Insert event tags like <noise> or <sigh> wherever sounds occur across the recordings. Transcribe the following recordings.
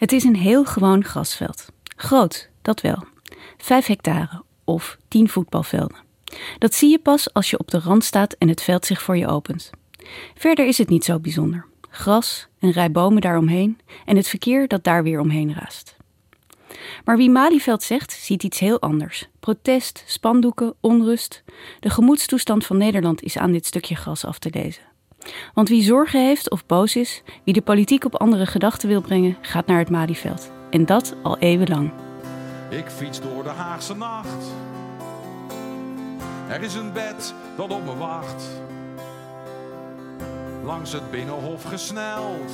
Het is een heel gewoon grasveld. Groot, dat wel. Vijf hectare of tien voetbalvelden. Dat zie je pas als je op de rand staat en het veld zich voor je opent. Verder is het niet zo bijzonder. Gras, een rij bomen daaromheen en het verkeer dat daar weer omheen raast. Maar wie Malieveld zegt, ziet iets heel anders. Protest, spandoeken, onrust. De gemoedstoestand van Nederland is aan dit stukje gras af te lezen. Want wie zorgen heeft of boos is, wie de politiek op andere gedachten wil brengen, gaat naar het Malieveld. En dat al eeuwenlang. Ik fiets door de Haagse nacht. Er is een bed dat op me wacht. Langs het binnenhof gesneld.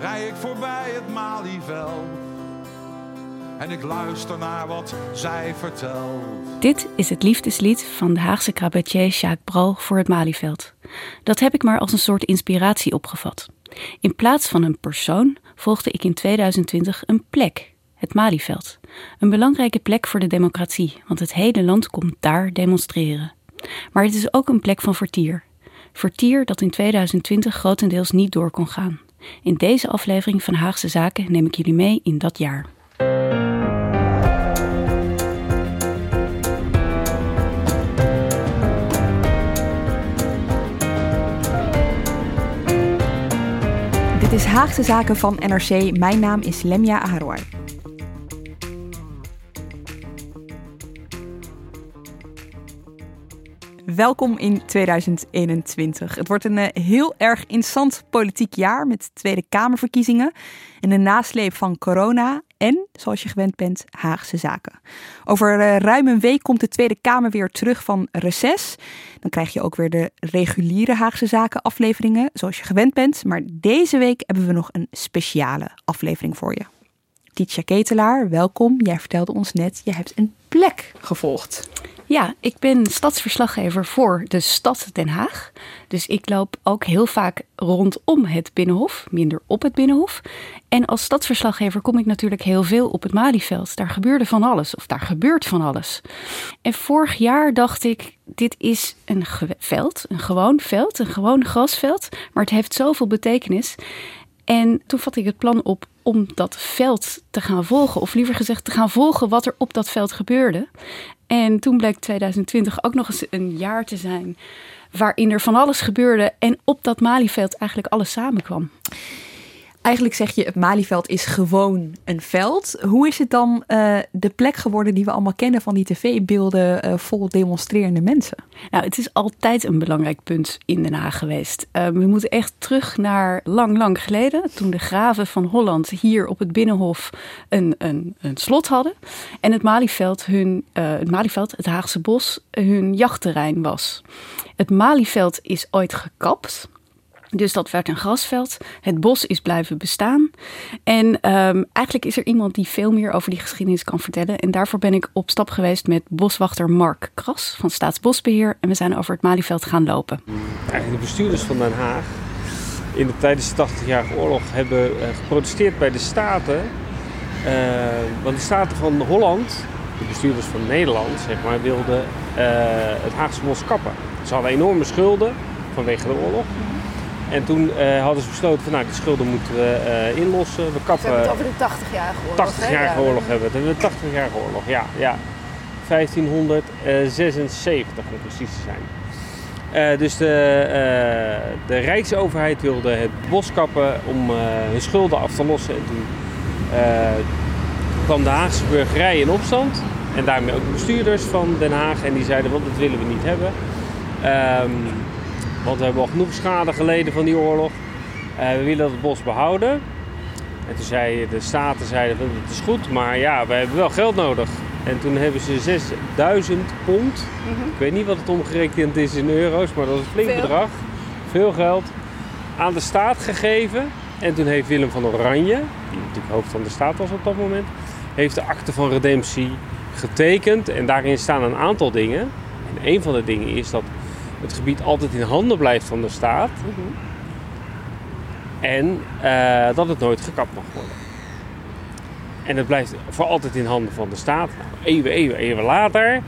Rij ik voorbij het Malieveld. En ik luister naar wat zij vertelt. Dit is het liefdeslied van de Haagse cabaretier Jacques Bral voor het Malieveld. Dat heb ik maar als een soort inspiratie opgevat. In plaats van een persoon volgde ik in 2020 een plek, het Malieveld. Een belangrijke plek voor de democratie, want het hele land komt daar demonstreren. Maar het is ook een plek van vertier. Vertier dat in 2020 grotendeels niet door kon gaan. In deze aflevering van Haagse Zaken neem ik jullie mee in dat jaar. Is Haagse Zaken van NRC. Mijn naam is Lemia Aharoy. Welkom in 2021. Het wordt een eh, heel erg interessant politiek jaar met Tweede Kamerverkiezingen en de nasleep van corona en, zoals je gewend bent, Haagse zaken. Over uh, ruim een week komt de Tweede Kamer weer terug van reces. Dan krijg je ook weer de reguliere Haagse zaken afleveringen, zoals je gewend bent. Maar deze week hebben we nog een speciale aflevering voor je. Titia Ketelaar, welkom. Jij vertelde ons net, je hebt een plek gevolgd. Ja, ik ben stadsverslaggever voor de stad Den Haag. Dus ik loop ook heel vaak rondom het Binnenhof, minder op het Binnenhof. En als stadsverslaggever kom ik natuurlijk heel veel op het Malieveld. Daar gebeurde van alles, of daar gebeurt van alles. En vorig jaar dacht ik, dit is een veld, een gewoon veld, een gewoon grasveld. Maar het heeft zoveel betekenis. En toen vatte ik het plan op om dat veld te gaan volgen. Of liever gezegd, te gaan volgen wat er op dat veld gebeurde. En toen bleek 2020 ook nog eens een jaar te zijn waarin er van alles gebeurde en op dat Malieveld eigenlijk alles samenkwam. Eigenlijk zeg je, het Malieveld is gewoon een veld. Hoe is het dan uh, de plek geworden die we allemaal kennen van die tv-beelden uh, vol demonstrerende mensen? Nou, het is altijd een belangrijk punt in Den Haag geweest. Uh, we moeten echt terug naar lang, lang geleden, toen de graven van Holland hier op het Binnenhof een, een, een slot hadden. En het Malieveld, hun, het Malieveld, het Haagse Bos, hun jachtterrein was. Het Malieveld is ooit gekapt. Dus dat werd een grasveld. Het bos is blijven bestaan. En um, eigenlijk is er iemand die veel meer over die geschiedenis kan vertellen. En daarvoor ben ik op stap geweest met boswachter Mark Kras van Staatsbosbeheer. En we zijn over het Malieveld gaan lopen. De bestuurders van Den Haag in de, tijdens de 80-jarige oorlog hebben uh, geprotesteerd bij de Staten. Uh, want de Staten van Holland, de bestuurders van Nederland, zeg maar, wilden uh, het Haagse bos kappen. Ze hadden enorme schulden vanwege de oorlog. En toen uh, hadden ze besloten van nou, die schulden moeten we uh, inlossen. We kappen. We hebben het over de 80-jarige oorlog. 80-jarige oorlog hebben we het. De 80-jarige oorlog, ja. ja. 1576 om precies te zijn. Uh, dus de, de Rijksoverheid wilde het bos kappen om hun schulden af te lossen. En toen eh, kwam de Haagse burgerij in opstand. En daarmee ook de bestuurders van Den Haag. En die zeiden, want dat willen we niet hebben. Ehm, want we hebben al genoeg schade geleden van die oorlog. Eh, we willen het bos behouden. En toen zeiden de staten, zeiden, van, het is goed, maar ja, we hebben wel geld nodig. En toen hebben ze 6000 pond. Ik weet niet wat het omgerekend is in euro's, maar dat is een flink Veel. bedrag. Veel geld. Aan de staat gegeven. En toen heeft Willem van Oranje, die natuurlijk hoofd van de staat was op dat moment, heeft de akte van redemptie getekend. En daarin staan een aantal dingen. En een van de dingen is dat het gebied altijd in handen blijft van de staat. En eh, dat het nooit gekapt mag worden. En het blijft voor altijd in handen van de staat. Nou, eeuwen, eeuwen, eeuwen later,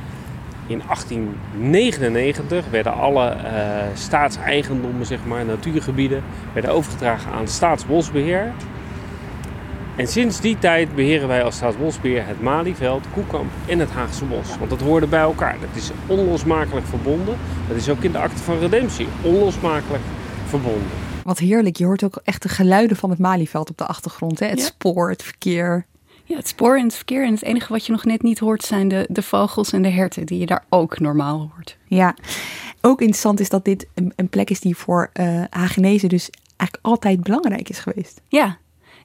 in 1899, werden alle eh, staatseigendommen, zeg maar, natuurgebieden, werden overgedragen aan Staatsbosbeheer. En sinds die tijd beheren wij als Staatsbosbeheer het Malieveld, Koekamp en het Haagse Bos. Want dat hoorde bij elkaar. Dat is onlosmakelijk verbonden. Dat is ook in de akte van redemptie onlosmakelijk verbonden. Wat heerlijk. Je hoort ook echt de geluiden van het Malieveld op de achtergrond. Hè? Het Ja. spoor, het verkeer. Ja, het spoor en het verkeer. En het enige wat je nog net niet hoort zijn de, de vogels en de herten, die je daar ook normaal hoort. Ja. Ook interessant is dat dit een, een plek is die voor eh Hagenezen dus eigenlijk altijd belangrijk is geweest. Ja,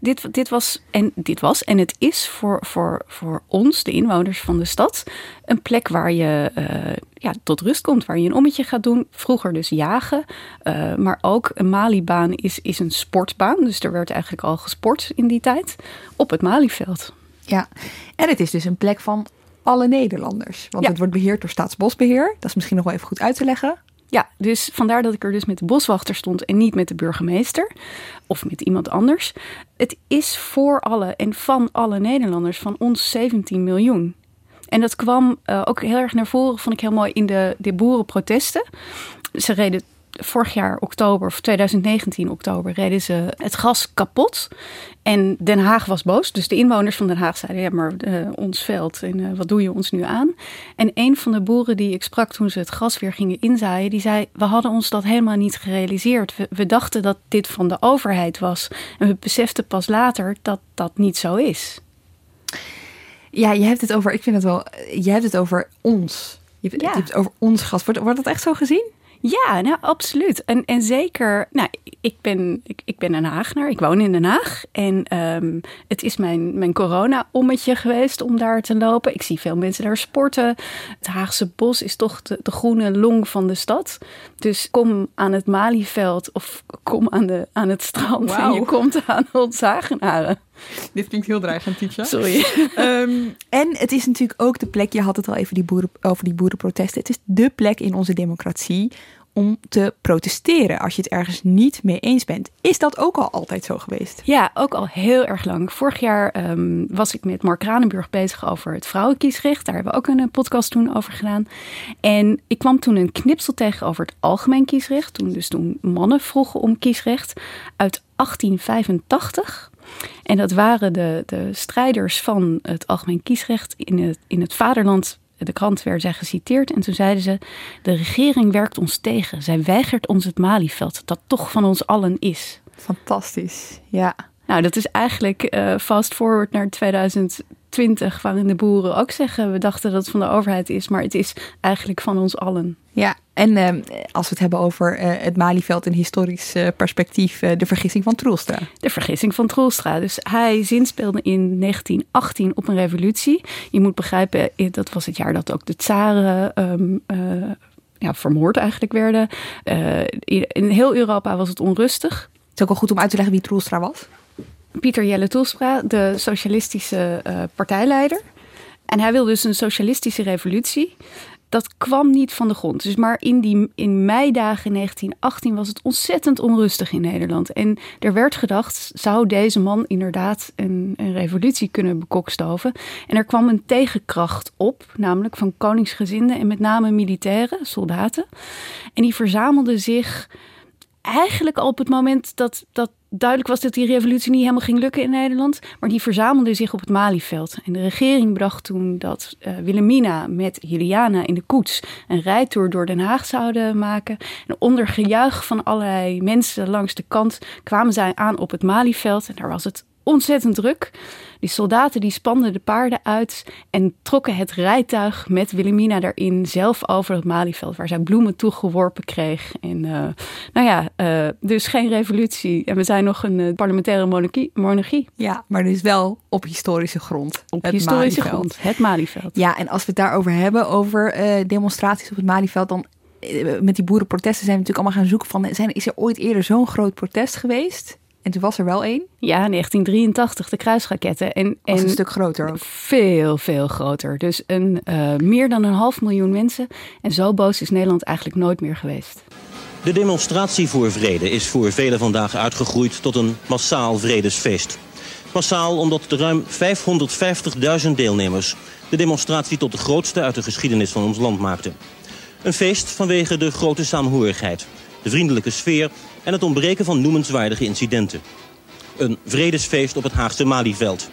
dit, dit, was, en, dit was en het is voor, voor, voor ons, de inwoners van de stad, een plek waar je eh, ja, tot rust komt, waar je een ommetje gaat doen. Vroeger dus jagen, eh, maar ook een Malibaan is, is een sportbaan. Dus er werd eigenlijk al gesport in die tijd op het Malieveld. Ja. En het is dus een plek van alle Nederlanders. Want Ja. het wordt beheerd door Staatsbosbeheer. Dat is misschien nog wel even goed uit te leggen. Ja, dus vandaar dat ik er dus met de boswachter stond en niet met de burgemeester of met iemand anders. Het is voor alle en van alle Nederlanders, van ons 17 miljoen. En dat kwam eh, ook heel erg naar voren, vond ik heel mooi, in de, de boerenprotesten. Ze reden vorig jaar oktober, of 2019 oktober, reden ze het gas kapot. En Den Haag was boos. Dus de inwoners van Den Haag zeiden, ja maar eh, ons veld en eh, wat doe je ons nu aan? En een van de boeren die ik sprak toen ze het gas weer gingen inzaaien, die zei, we hadden ons dat helemaal niet gerealiseerd. We, we dachten dat dit van de overheid was. En we beseften pas later dat dat niet zo is. Ja, je hebt het over, ik vind het wel, je hebt het over ons. Je hebt, Ja. je hebt het over ons gas. Wordt, wordt dat echt zo gezien? Ja, nou absoluut. En, en zeker, nou, ik ben, ik, ik ben een Haagnaar, ik woon in Den Haag. En ehm, het is mijn, mijn corona-ommetje geweest om daar te lopen. Ik zie veel mensen daar sporten. Het Haagse bos is toch de, de groene long van de stad. Dus kom aan het Malieveld of kom aan, de, aan het strand en je komt aan ons Hagenaren. <laughs> Dit klinkt heel dreigend, Tietje. Sorry. <laughs> Ehm, en het is natuurlijk ook de plek, je had het al even die boeren, over die boerenprotesten. Het is de plek in onze democratie om te protesteren als je het ergens niet mee eens bent. Is dat ook al altijd zo geweest? Ja, ook al heel erg lang. Vorig jaar ehm, was ik met Mark Kranenburg bezig over het vrouwenkiesrecht. Daar hebben we ook een eh, podcast toen over gedaan. En ik kwam toen een knipsel tegen over het algemeen kiesrecht. Toen dus toen mannen vroegen om kiesrecht uit 1885. En dat waren de, de strijders van het algemeen kiesrecht in het, in het vaderland. De krant werd zij geciteerd en toen zeiden ze: De regering werkt ons tegen. Zij weigert ons het Malieveld, dat toch van ons allen is. Fantastisch, ja. Nou, dat is eigenlijk eh, fast forward naar 2020, waarin de boeren ook zeggen: we dachten dat het van de overheid is, maar het is eigenlijk van ons allen. Ja, en ehm, als we het hebben over eh, het Malieveld in historisch eh, perspectief, eh, de vergissing van Troelstra. De vergissing van Troelstra. Dus hij zinspeelde in 1918 op een revolutie. Je moet begrijpen, dat was het jaar dat ook de tsaren ehm, eh, ja, vermoord eigenlijk werden. In heel Europa was het onrustig. Het is ook wel goed om uit te leggen wie Troelstra was. Pieter Jelle Toelstra, de socialistische partijleider. En hij wilde dus een socialistische revolutie. Dat kwam niet van de grond. Dus maar in die in meidagen 1918 was het ontzettend onrustig in Nederland. En er werd gedacht, zou deze man inderdaad een, een revolutie kunnen bekokstoven? En er kwam een tegenkracht op, namelijk van koningsgezinden en met name militairen, soldaten. En die verzamelden zich eigenlijk al op het moment dat, dat duidelijk was dat die revolutie niet helemaal ging lukken in Nederland. Maar die verzamelden zich op het Malieveld. En de regering bracht toen dat eh, Wilhelmina met Juliana in de koets een rijtour door Den Haag zouden maken. En onder gejuich van allerlei mensen langs de kant kwamen zij aan op het Malieveld. En daar was het ontzettend druk. Die soldaten die spanden de paarden uit en trokken het rijtuig met Wilhelmina daarin zelf over het Malieveld, waar zij bloemen toegeworpen kreeg. En uh, nou ja, uh, dus geen revolutie. En we zijn nog een uh, parlementaire monarchie, monarchie. Ja, maar dus wel op historische grond. Op het historische Malieveld. grond, het Malieveld. Ja, en als we het daarover hebben, over demonstraties op het Malieveld, dan met die boerenprotesten zijn we natuurlijk allemaal gaan zoeken van, zijn, is er ooit eerder zo'n groot protest geweest? En toen was er wel één? Ja, 1983, de kruisraketten. En, en een stuk groter ook. Veel, veel groter. Dus een, uh, meer dan een half miljoen mensen. En zo boos is Nederland eigenlijk nooit meer geweest. De demonstratie voor vrede is voor velen vandaag uitgegroeid tot een massaal vredesfeest. Massaal omdat de ruim 550.000 deelnemers de demonstratie tot de grootste uit de geschiedenis van ons land maakten. Een feest vanwege de grote saamhorigheid, de vriendelijke sfeer en het ontbreken van noemenswaardige incidenten. Een vredesfeest op het Haagse Malieveld.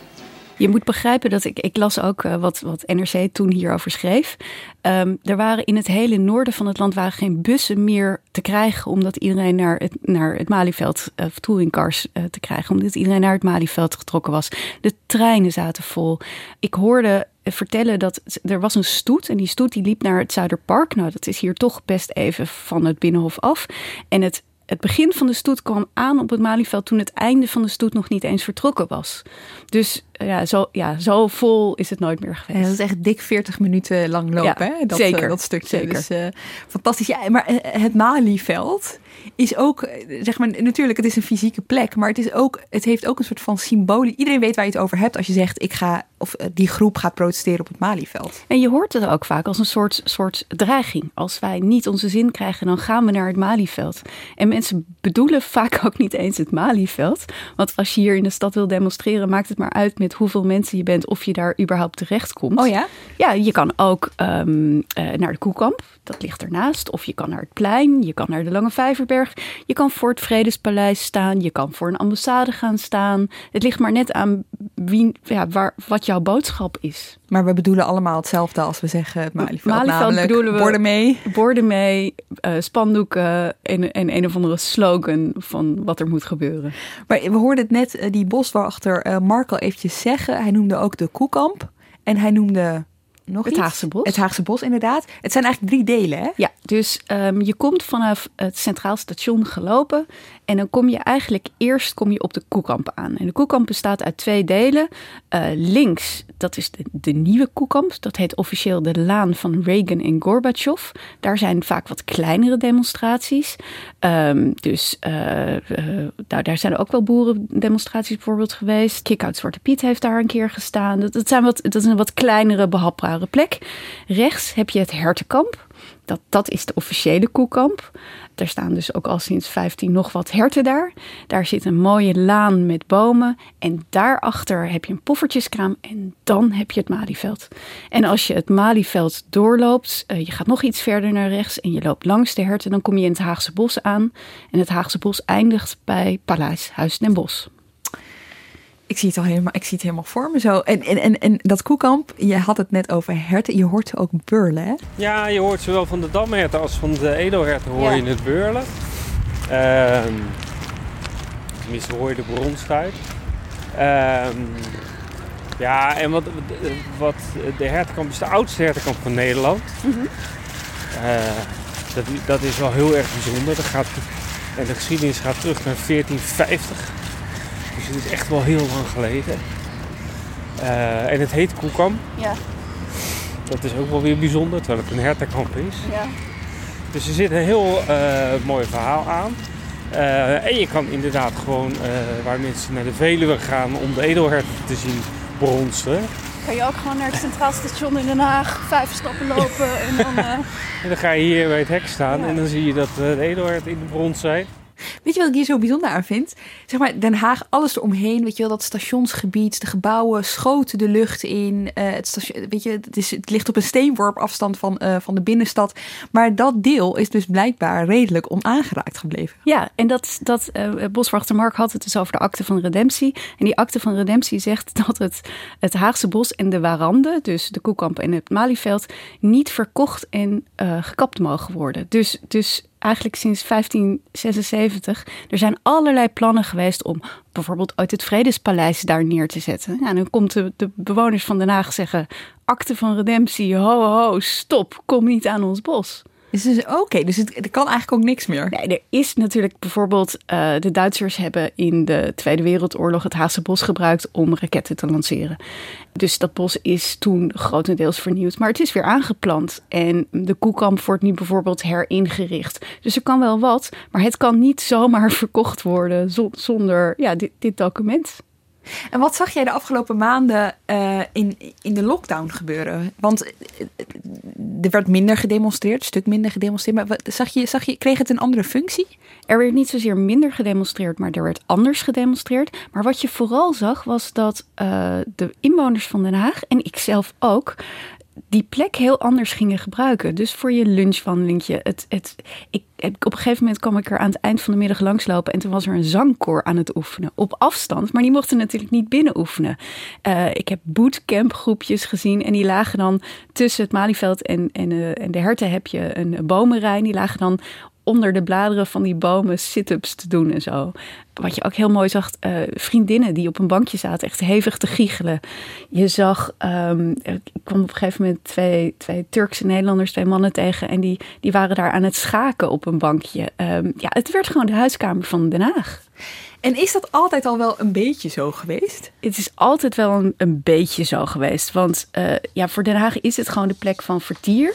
Je moet begrijpen dat ik, ik las ook uh, wat, wat NRC toen hierover schreef. Um, er waren in het hele noorden van het land waren geen bussen meer te krijgen, omdat iedereen naar het, naar het Malieveld, uh, touringcars uh, te krijgen, omdat iedereen naar het Malieveld getrokken was. De treinen zaten vol. Ik hoorde vertellen dat er was een stoet en die stoet die liep naar het Zuiderpark. Nou, dat is hier toch best even van het Binnenhof af. En het het begin van de stoet kwam aan op het Malieveld toen het einde van de stoet nog niet eens vertrokken was. Dus ja, zo, ja, zo vol is het nooit meer geweest. Ja, dat is echt dik 40 minuten lang lopen, hè? Dat, zeker. Uh, dat stukje. Zeker. Dus uh, fantastisch. Ja, maar eh, het Malieveld is ook, zeg maar, natuurlijk, het is een fysieke plek, maar het, is ook, het heeft ook een soort van symbolie. Iedereen weet waar je het over hebt als je zegt, ik ga, of die groep gaat protesteren op het Malieveld. En je hoort het ook vaak als een soort, soort dreiging. Als wij niet onze zin krijgen, dan gaan we naar het Malieveld. En mensen bedoelen vaak ook niet eens het Malieveld. Want als je hier in de stad wil demonstreren, maakt het maar uit met hoeveel mensen je bent of je daar überhaupt terecht komt. Oh ja? Ja, je kan ook um, uh, naar de Koekamp, dat ligt ernaast. Of je kan naar het plein, je kan naar de Lange Je kan voor het Vredespaleis staan, je kan voor een ambassade gaan staan. Het ligt maar net aan wie, ja, waar, wat jouw boodschap is. Maar we bedoelen allemaal hetzelfde als we zeggen het Malieveld. Malieveld namelijk, bedoelen we borden mee. Borden mee, uh, spandoeken en, en een of andere slogan van wat er moet gebeuren. Maar we hoorden het net, uh, die boswachter uh, Marco eventjes zeggen. Hij noemde ook de Koekamp. En hij noemde nog het iets? Haagse Bos. Het Haagse Bos, inderdaad. Het zijn eigenlijk drie delen, hè? Ja, dus um, je komt vanaf het Centraal Station gelopen. En dan kom je eigenlijk eerst kom je op de Koekamp aan. En de Koekamp bestaat uit twee delen. Uh, links, dat is de, de nieuwe Koekamp. Dat heet officieel de Laan van Reagan en Gorbachev. Daar zijn vaak wat kleinere demonstraties. Um, dus uh, uh, nou, daar zijn ook wel boerendemonstraties bijvoorbeeld geweest. Kick-out Zwarte Piet heeft daar een keer gestaan. Dat, dat, zijn wat, dat een wat kleinere, behapbare plek. Rechts heb je het Hertenkamp. Dat, dat is de officiële koekamp. Er staan dus ook al sinds 15 nog wat herten daar. Daar zit een mooie laan met bomen. En daarachter heb je een poffertjeskraam. En dan heb je het Malieveld. En als je het Malieveld doorloopt, uh, je gaat nog iets verder naar rechts en je loopt langs de herten, dan kom je in het Haagse Bos aan. En het Haagse Bos eindigt bij Paleis Huis den Bosch. Ik zie het al helemaal, ik zie het helemaal voor me zo. En, en, en, en dat koekamp, je had het net over herten. Je hoort ook beurlen, hè? Ja, je hoort zowel van de damherten als van de edelherten hoor ja. je het beurlen. Uh, tenminste hoor je de bronstijd. Uh, ja, en wat, wat de hertenkamp is de oudste hertenkamp van Nederland. Mm -hmm. uh, dat, dat is wel heel erg bijzonder. Dat gaat, en de geschiedenis gaat terug naar 1450. Dus het is echt wel heel lang geleden. Uh, en het heet Koekam. Ja. Dat is ook wel weer bijzonder, terwijl het een hertenkamp is. Ja. Dus er zit een heel uh, mooi verhaal aan. Uh, en je kan inderdaad gewoon, waar mensen naar de Veluwe gaan om de edelherten te zien bronzen. Kan je ook gewoon naar het Centraal Station in Den Haag vijf stappen lopen en dan... <laughs> en dan ga je hier bij het hek staan ja. en dan zie je dat de edelherten in de brons zijn. Weet je wat ik hier zo bijzonder aan vind? Zeg maar, Den Haag, alles eromheen. Weet je wel, dat stationsgebied, de gebouwen schoten de lucht in. Uh, het, station, weet je, het, is, het ligt op een steenworp afstand van, uh, van de binnenstad. Maar dat deel is dus blijkbaar redelijk onaangeraakt gebleven. Ja, en dat, dat uh, boswachter Mark had het dus over de akte van redemptie. En die akte van redemptie zegt <laughs> dat het, het Haagse bos en de warande, dus de Koekamp en het Malieveld, niet verkocht en gekapt mogen worden. Dus, dus eigenlijk sinds 1576. Er zijn allerlei plannen geweest om bijvoorbeeld uit het Vredespaleis daar neer te zetten. Ja, dan komt de, de bewoners van Den Haag zeggen: akte van redemptie, ho, ho, stop, kom niet aan ons bos. Dus, oké, dus het, er kan eigenlijk ook niks meer. Nee, er is natuurlijk bijvoorbeeld... Uh, de Duitsers hebben in de Tweede Wereldoorlog het Haagse bos gebruikt om raketten te lanceren. Dus dat bos is toen grotendeels vernieuwd. Maar het is weer aangeplant. En de koekamp wordt nu bijvoorbeeld heringericht. Dus er kan wel wat, maar het kan niet zomaar <laughs> verkocht worden zonder ja, dit, dit document. En wat zag jij de afgelopen maanden uh, in, in de lockdown gebeuren? Want eh, er werd minder gedemonstreerd, een stuk minder gedemonstreerd. Maar zag je, zag je, kreeg het een andere functie? Er werd niet zozeer minder gedemonstreerd, maar er werd anders gedemonstreerd. Maar wat je vooral zag was dat de inwoners van Den Haag, en ikzelf ook, die plek heel anders gingen gebruiken. Dus voor je lunchwandelingje. Het, het, ik, op een gegeven moment kwam ik er aan het eind van de middag langslopen. En toen was er een zangkoor aan het oefenen. Op afstand. Maar die mochten natuurlijk niet binnen oefenen. Uh, ik heb bootcamp groepjes gezien. En die lagen dan tussen het Malieveld en, en, uh, en de herten heb je een bomenrij. Die lagen dan onder de bladeren van die bomen sit-ups te doen en zo. Wat je ook heel mooi zag, uh, vriendinnen die op een bankje zaten, echt hevig te giechelen. Je zag, um, ik kwam op een gegeven moment twee, twee Turkse Nederlanders, twee mannen tegen. En die, die waren daar aan het schaken op een bankje. Um, ja, het werd gewoon de huiskamer van Den Haag. En is dat altijd al wel een beetje zo geweest? Het is altijd wel een, een beetje zo geweest. Want uh, ja, voor Den Haag is het gewoon de plek van vertier.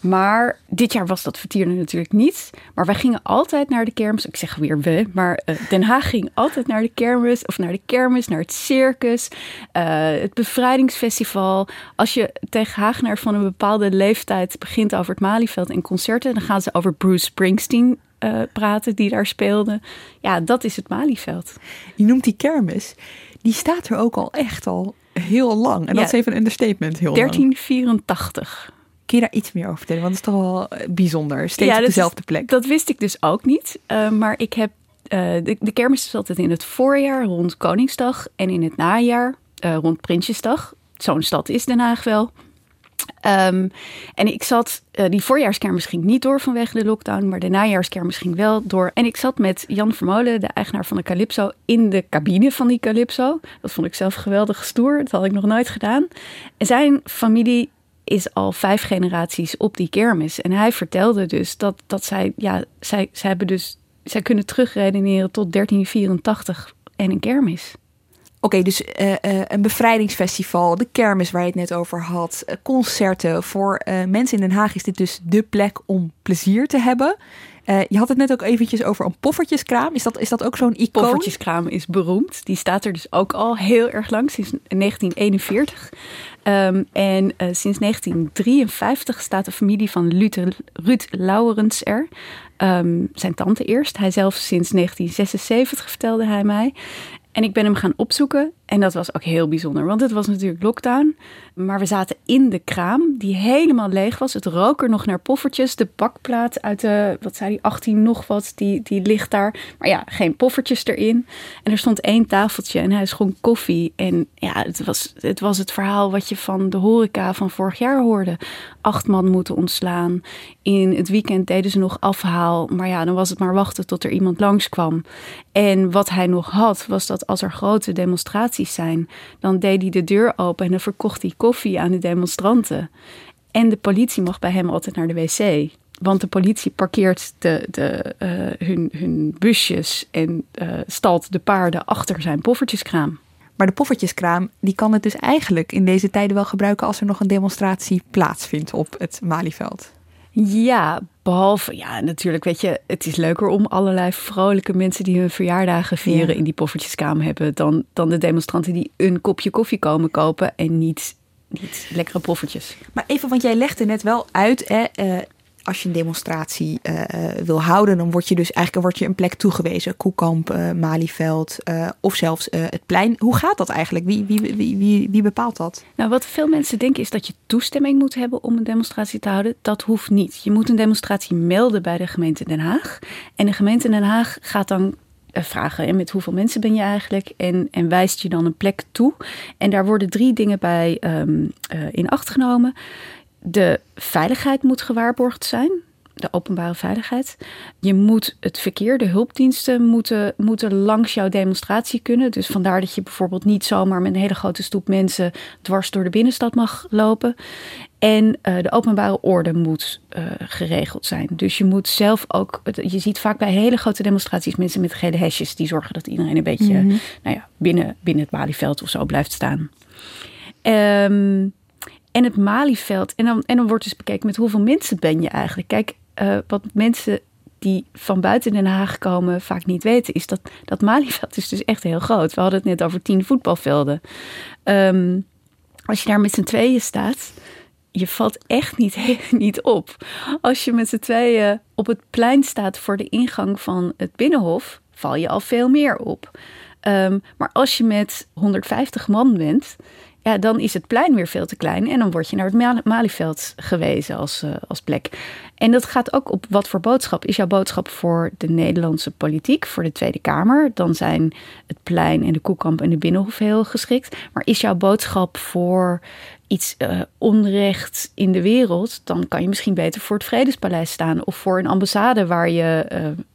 Maar dit jaar was dat vertierde natuurlijk niet. Maar wij gingen altijd naar de kermis. Ik zeg weer we, maar uh, Den Haag ging altijd naar de kermis. Of naar de kermis, naar het circus. Uh, het bevrijdingsfestival. Als je tegen Hagenaars van een bepaalde leeftijd begint over het Malieveld en concerten... dan gaan ze over Bruce Springsteen uh, praten die daar speelde. Ja, dat is het Malieveld. Je noemt die kermis. Die staat er ook al echt al heel lang. En ja, dat is even een understatement. Heel 1384. Lang. Kun je daar iets meer over vertellen? Want het is toch wel eh, bijzonder. Steeds op dezelfde plek. Dat wist ik dus ook niet. Uh, maar ik heb. Uh, de, de, kermis is altijd in het voorjaar rond Koningsdag. En in het najaar uh, rond Prinsjesdag. Zo'n stad is Den Haag wel. Um, en ik zat, uh, die voorjaarskermis ging niet door vanwege de lockdown, maar de najaarskermis ging wel door. En ik zat met Jan Vermolen, de eigenaar van de Calypso, in de cabine van die Calypso. Dat vond ik zelf geweldig stoer, dat had ik nog nooit gedaan. En zijn familie is al vijf generaties op die kermis. En hij vertelde dus dat, dat zij, ja, zij, zij hebben dus, zij kunnen terugredeneren tot 1384 en een kermis. Oké, okay, dus uh, uh, een bevrijdingsfestival, de kermis waar je het net over had, uh, concerten. Voor mensen in Den Haag is dit dus de plek om plezier te hebben. je had het net ook eventjes over een poffertjeskraam. Is dat, is dat ook zo'n icoon? Poffertjeskraam is beroemd. Die staat er dus ook al heel erg lang, sinds 1941. Um, en uh, sinds 1953 staat de familie van Luther, Ruud Laurens er. Um, zijn tante eerst. Hij zelf sinds 1976 vertelde hij mij. En ik ben hem gaan opzoeken en dat was ook heel bijzonder, want het was natuurlijk lockdown. Maar we zaten in de kraam die helemaal leeg was. Het rook er nog naar poffertjes. De bakplaat uit de, wat zei die, 18 nog wat, die, die ligt daar. Maar ja, geen poffertjes erin. En er stond één tafeltje en hij schonk koffie. En ja, het was, het was het verhaal wat je van de horeca van vorig jaar hoorde. Acht man moeten ontslaan. In het weekend deden ze nog afhaal. Maar ja, dan was het maar wachten tot er iemand langskwam. En wat hij nog had, was dat als er grote demonstraties zijn. Dan deed hij de deur open en dan verkocht hij koffie aan de demonstranten. En de politie mag bij hem altijd naar de wc. Want de politie parkeert de, de, uh, hun, hun busjes en uh, stalt de paarden achter zijn poffertjeskraam. Maar de poffertjeskraam die kan het dus eigenlijk in deze tijden wel gebruiken als er nog een demonstratie plaatsvindt op het Malieveld. Ja, behalve, ja, natuurlijk, weet je, het is leuker om allerlei vrolijke mensen die hun verjaardagen vieren ja. in die poffertjeskamer hebben, dan, dan de demonstranten die een kopje koffie komen kopen en niet, niet lekkere poffertjes. Maar even, want jij legde net wel uit, hè, uh, als je een demonstratie uh, wil houden, dan word je dus eigenlijk word je een plek toegewezen. Koekamp, uh, Malieveld of zelfs het plein. Hoe gaat dat eigenlijk? Wie, wie, wie, wie, bepaalt dat? Nou, wat veel mensen denken is dat je toestemming moet hebben om een demonstratie te houden. Dat hoeft niet. Je moet een demonstratie melden bij de gemeente Den Haag. En de gemeente Den Haag gaat dan vragen en met hoeveel mensen ben je eigenlijk en, en wijst je dan een plek toe. En daar worden drie dingen bij um, in acht genomen de veiligheid moet gewaarborgd zijn. de openbare veiligheid. Je moet het verkeer, de hulpdiensten moeten, moeten langs jouw demonstratie kunnen. Dus vandaar dat je bijvoorbeeld niet zomaar met een hele grote stoep mensen dwars door de binnenstad mag lopen. En uh, de openbare orde moet uh, geregeld zijn. Dus je moet zelf ook. Je ziet vaak bij hele grote demonstraties mensen met gele hesjes die zorgen dat iedereen een beetje mm -hmm. nou ja, binnen, binnen het Malieveld of zo blijft staan. Um, en het Malieveld. En dan, en dan wordt dus bekeken met hoeveel mensen ben je eigenlijk. Kijk, uh, wat mensen die van buiten Den Haag komen vaak niet weten, is dat dat Malieveld is dus echt heel groot. We hadden het net over tien voetbalvelden. Um, als je daar met z'n tweeën staat, je valt echt niet, <laughs> niet op. Als je met z'n tweeën op het plein staat voor de ingang van het Binnenhof, val je al veel meer op. Um, maar als je met 150 man bent, ja, dan is het plein weer veel te klein. En dan word je naar het Malieveld gewezen als, uh, als plek. En dat gaat ook op wat voor boodschap. Is jouw boodschap voor de Nederlandse politiek, voor de Tweede Kamer? Dan zijn het plein en de Koekamp en de Binnenhof heel geschikt. Maar is jouw boodschap voor iets uh, onrecht in de wereld, dan kan je misschien beter voor het Vredespaleis staan of voor een ambassade waar je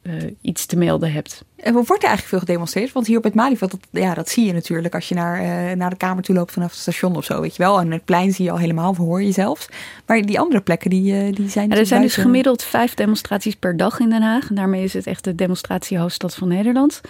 uh, iets te melden hebt. En wordt er eigenlijk veel gedemonstreerd? Want hier op het Malieveld, dat, ja, dat zie je natuurlijk als je naar, naar de Kamer toe loopt vanaf het station of zo, weet je wel. En het plein zie je al helemaal, verhoor je zelfs. Maar die andere plekken, die, die zijn ja, Er zijn dus gemiddeld vijf demonstraties per dag in Den Haag. En daarmee is het echt de demonstratiehoofdstad van Nederland.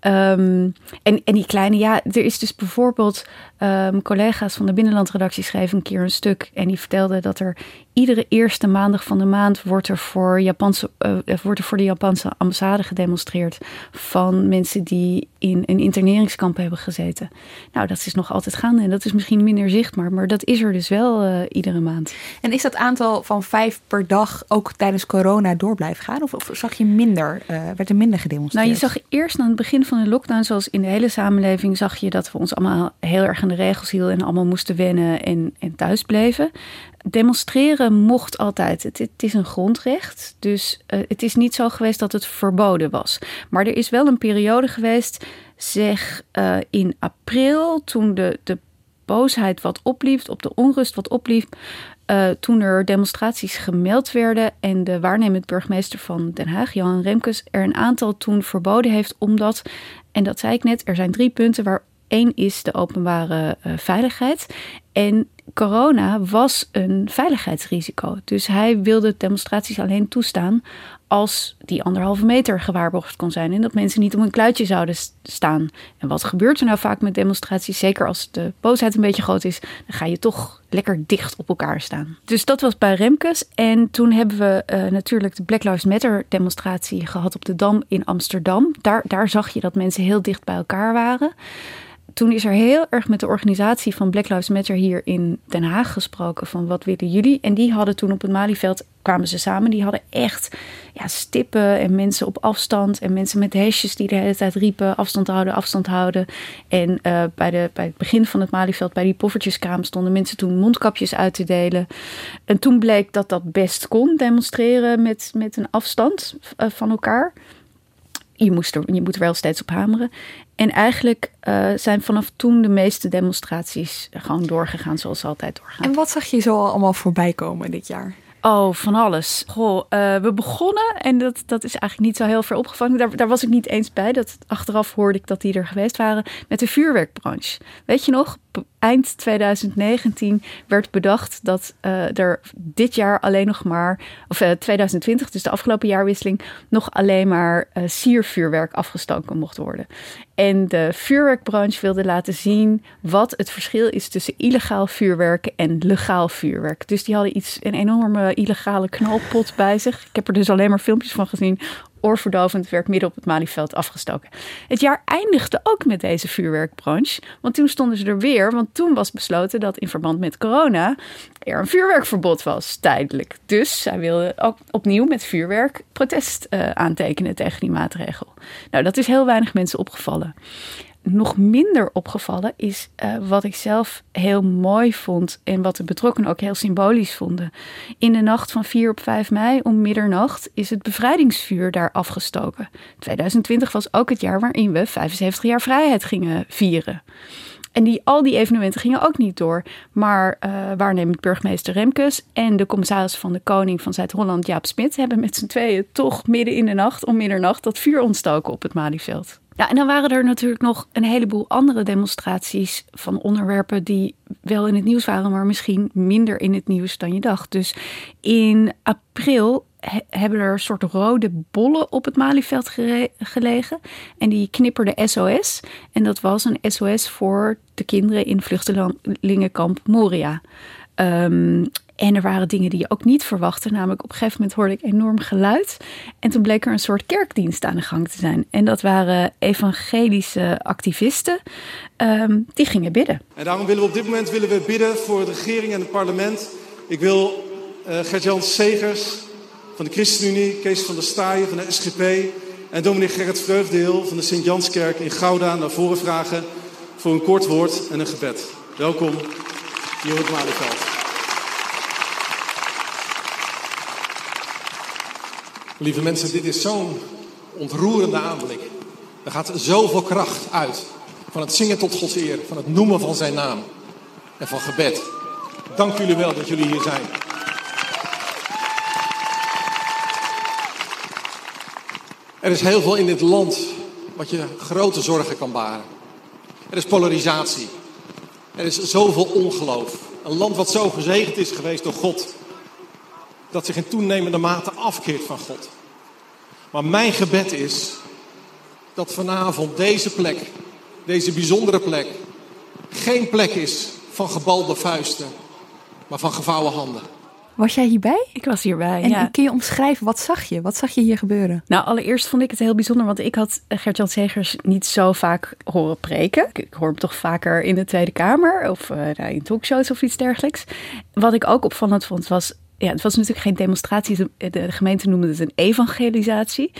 Um, en, en die kleine, ja, er is dus bijvoorbeeld um, collega's van de binnenlandredactie schreven een keer een stuk en die vertelde dat er iedere eerste maandag van de maand wordt er voor, Japanse, uh, wordt er voor de Japanse ambassade gedemonstreerd van mensen die in een interneringskamp hebben gezeten. Nou, dat is nog altijd gaande en dat is misschien minder zichtbaar, maar dat is er dus wel uh, iedere maand. En is dat aantal van vijf per dag ook tijdens corona door blijven gaan? Of, of zag je minder, uh, werd er minder gedemonstreerd? Nou, je zag eerst aan het begin van de lockdown, zoals in de hele samenleving, zag je dat we ons allemaal heel erg aan de regels hielden en allemaal moesten wennen en, en thuis bleven demonstreren mocht altijd. Het, is een grondrecht. Dus uh, het is niet zo geweest dat het verboden was. Maar er is wel een periode geweest, zeg uh, in april, toen de, de boosheid wat opliep, op de onrust wat opliep. Uh, toen er demonstraties gemeld werden en de waarnemend burgemeester van Den Haag, Johan Remkes, er een aantal toen verboden heeft, omdat, en dat zei ik net, er zijn drie punten waar één is de openbare veiligheid. En corona was een veiligheidsrisico. Dus hij wilde demonstraties alleen toestaan als die anderhalve meter gewaarborgd kon zijn. En dat mensen niet om een kluitje zouden staan. En wat gebeurt er nou vaak met demonstraties? Zeker als de boosheid een beetje groot is, dan ga je toch lekker dicht op elkaar staan. Dus dat was bij Remkes. En toen hebben we uh, natuurlijk de Black Lives Matter demonstratie gehad op de Dam in Amsterdam. Daar, daar zag je dat mensen heel dicht bij elkaar waren toen is er heel erg met de organisatie van Black Lives Matter hier in Den Haag gesproken. Van wat willen jullie? En die hadden toen op het Malieveld, kwamen ze samen. Die hadden echt ja, stippen en mensen op afstand. En mensen met hesjes die de hele tijd riepen afstand houden, afstand houden. En uh, bij, de, bij het begin van het Malieveld, bij die poffertjeskamer, stonden mensen toen mondkapjes uit te delen. En toen bleek dat dat best kon, demonstreren met, met een afstand uh, van elkaar je, moest er, je moet er wel steeds op hameren. En eigenlijk uh, zijn vanaf toen de meeste demonstraties gewoon doorgegaan zoals ze altijd doorgaan. En wat zag je zo allemaal voorbij komen dit jaar? Oh, van alles. Goh, uh, we begonnen en dat, dat is eigenlijk niet zo heel ver opgevangen. Daar, daar was ik niet eens bij. Dat, achteraf hoorde ik dat die er geweest waren met de vuurwerkbranche. Weet je nog? Eind 2019 werd bedacht dat uh, er dit jaar alleen nog maar, of uh, 2020, dus de afgelopen jaarwisseling, nog alleen maar uh, siervuurwerk afgestoken mocht worden. En de vuurwerkbranche wilde laten zien wat het verschil is tussen illegaal vuurwerk en legaal vuurwerk. Dus die hadden iets, een enorme illegale knalpot bij zich. Ik heb er dus alleen maar filmpjes van gezien oorverdovend werd midden op het Malieveld afgestoken. Het jaar eindigde ook met deze vuurwerkbranche. Want toen stonden ze er weer. Want toen was besloten dat in verband met corona er een vuurwerkverbod was, tijdelijk. Dus zij wilden ook opnieuw met vuurwerk protest uh, aantekenen tegen die maatregel. Nou, dat is heel weinig mensen opgevallen nog minder opgevallen is uh, wat ik zelf heel mooi vond en wat de betrokkenen ook heel symbolisch vonden. In de nacht van 4 op 5 mei om middernacht is het bevrijdingsvuur daar afgestoken. 2020 was ook het jaar waarin we 75 jaar vrijheid gingen vieren. En die, al die evenementen gingen ook niet door. Maar uh, waarnemend burgemeester Remkes en de commissaris van de Koning van Zuid-Holland, Jaap Smit, hebben met z'n tweeën toch midden in de nacht, om middernacht, dat vuur ontstoken op het Malieveld. Ja, en dan waren er natuurlijk nog een heleboel andere demonstraties van onderwerpen die wel in het nieuws waren, maar misschien minder in het nieuws dan je dacht. Dus in april hebben er een soort rode bollen op het Malieveld gelegen. En die knipperde SOS. En dat was een SOS voor de kinderen in vluchtelingenkamp Moria. Um, en er waren dingen die je ook niet verwachtte. Namelijk op een gegeven moment hoorde ik enorm geluid. En toen bleek er een soort kerkdienst aan de gang te zijn. En dat waren evangelische activisten. Ehm, die gingen bidden. En daarom willen we op dit moment willen we bidden voor de regering en het parlement. Ik wil uh, Gert-Jan Segers van de ChristenUnie, Kees van der Staaien van de SGP... en dominee Gerrit Vreugdeel van de Sint-Janskerk in Gouda naar voren vragen... voor een kort woord en een gebed. Welkom, Jorrit Malieveld. Lieve mensen, dit is zo'n ontroerende aanblik. Er gaat zoveel kracht uit van het zingen tot Gods eer, van het noemen van zijn naam en van gebed. Dank jullie wel dat jullie hier zijn. Er is heel veel in dit land wat je grote zorgen kan baren. Er is polarisatie. Er is zoveel ongeloof. Een land wat zo gezegend is geweest door God dat zich in toenemende mate afkeert van God. Maar mijn gebed is dat vanavond deze plek, deze bijzondere plek, geen plek is van gebalde vuisten, maar van gevouwen handen. Was jij hierbij? Ik was hierbij. En ja. kun je omschrijven, wat zag je? Wat zag je hier gebeuren? Nou, allereerst vond ik het heel bijzonder, want ik had Gert-Jan Segers niet zo vaak horen preken. Ik hoor hem toch vaker in de Tweede Kamer of uh, in talkshows of iets dergelijks. Wat ik ook opvallend vond, was ja, het was natuurlijk geen demonstratie. De gemeente noemde het een evangelisatie.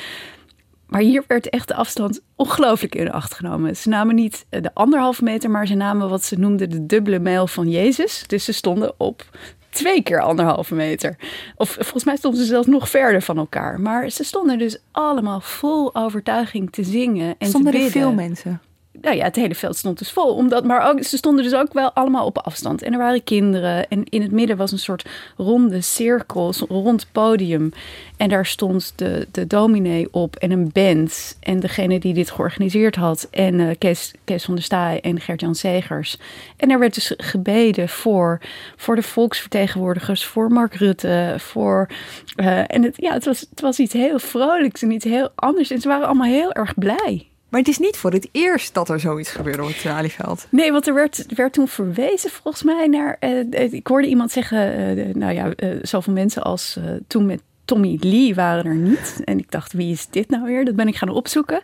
Maar hier werd echt de afstand ongelooflijk in acht genomen. Ze namen niet de anderhalve meter, maar ze namen wat ze noemden de dubbele mijl van Jezus. Dus ze stonden op twee keer anderhalve meter. Of volgens mij stonden ze zelfs nog verder van elkaar. Maar ze stonden dus allemaal vol overtuiging te zingen en stonden te bidden. er veel mensen? Nou ja, het hele veld stond dus vol. Omdat, maar ook, ze stonden dus ook wel allemaal op afstand. En er waren kinderen. En in het midden was een soort ronde cirkel, rond podium. En daar stond de, de dominee op en een band. En degene die dit georganiseerd had. En uh, Kees, Kees van der Staaij en Gert-Jan Segers. En er werd dus gebeden voor, voor de volksvertegenwoordigers. Voor Mark Rutte. Voor, uh, en het, ja, het, was, het was iets heel vrolijks en iets heel anders. En ze waren allemaal heel erg blij. Maar het is niet voor het eerst dat er zoiets gebeurde op het Malieveld. Nee, want er werd, werd toen verwezen volgens mij naar... Uh, ik hoorde iemand zeggen, uh, nou ja, zoveel mensen als toen met Tommy Lee waren er niet. En ik dacht, wie is dit nou weer? Dat ben ik gaan opzoeken.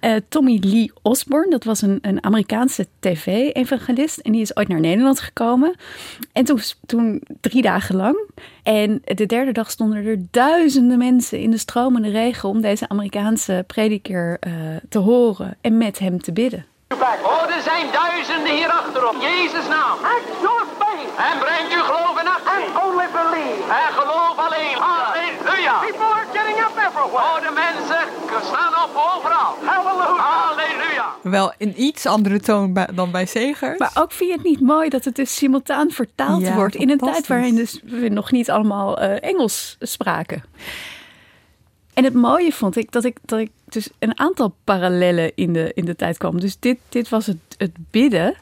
Uh, Tommy Lee Osborne, dat was een, een Amerikaanse tv-evangelist. En die is ooit naar Nederland gekomen. En toen, toen drie dagen lang. En de derde dag stonden er duizenden mensen in de stromende regen... om deze Amerikaanse prediker uh, te horen en met hem te bidden. Oh, er zijn duizenden hier achterop. Jezus naam. Act your faith. En breng uw geloof in actie. And only believe. En geloof alleen. Oh, de mensen staan op overal. Halleluja. Halleluja. Wel in iets andere toon bij, dan bij Segers. Maar ook vind je het niet mooi dat het dus simultaan vertaald Ja, wordt... in een tijd waarin dus we nog niet allemaal eh, Engels spraken. En het mooie vond ik dat ik, dat ik dus een aantal parallellen in de, in de tijd kwam. Dus dit, dit was het, het bidden.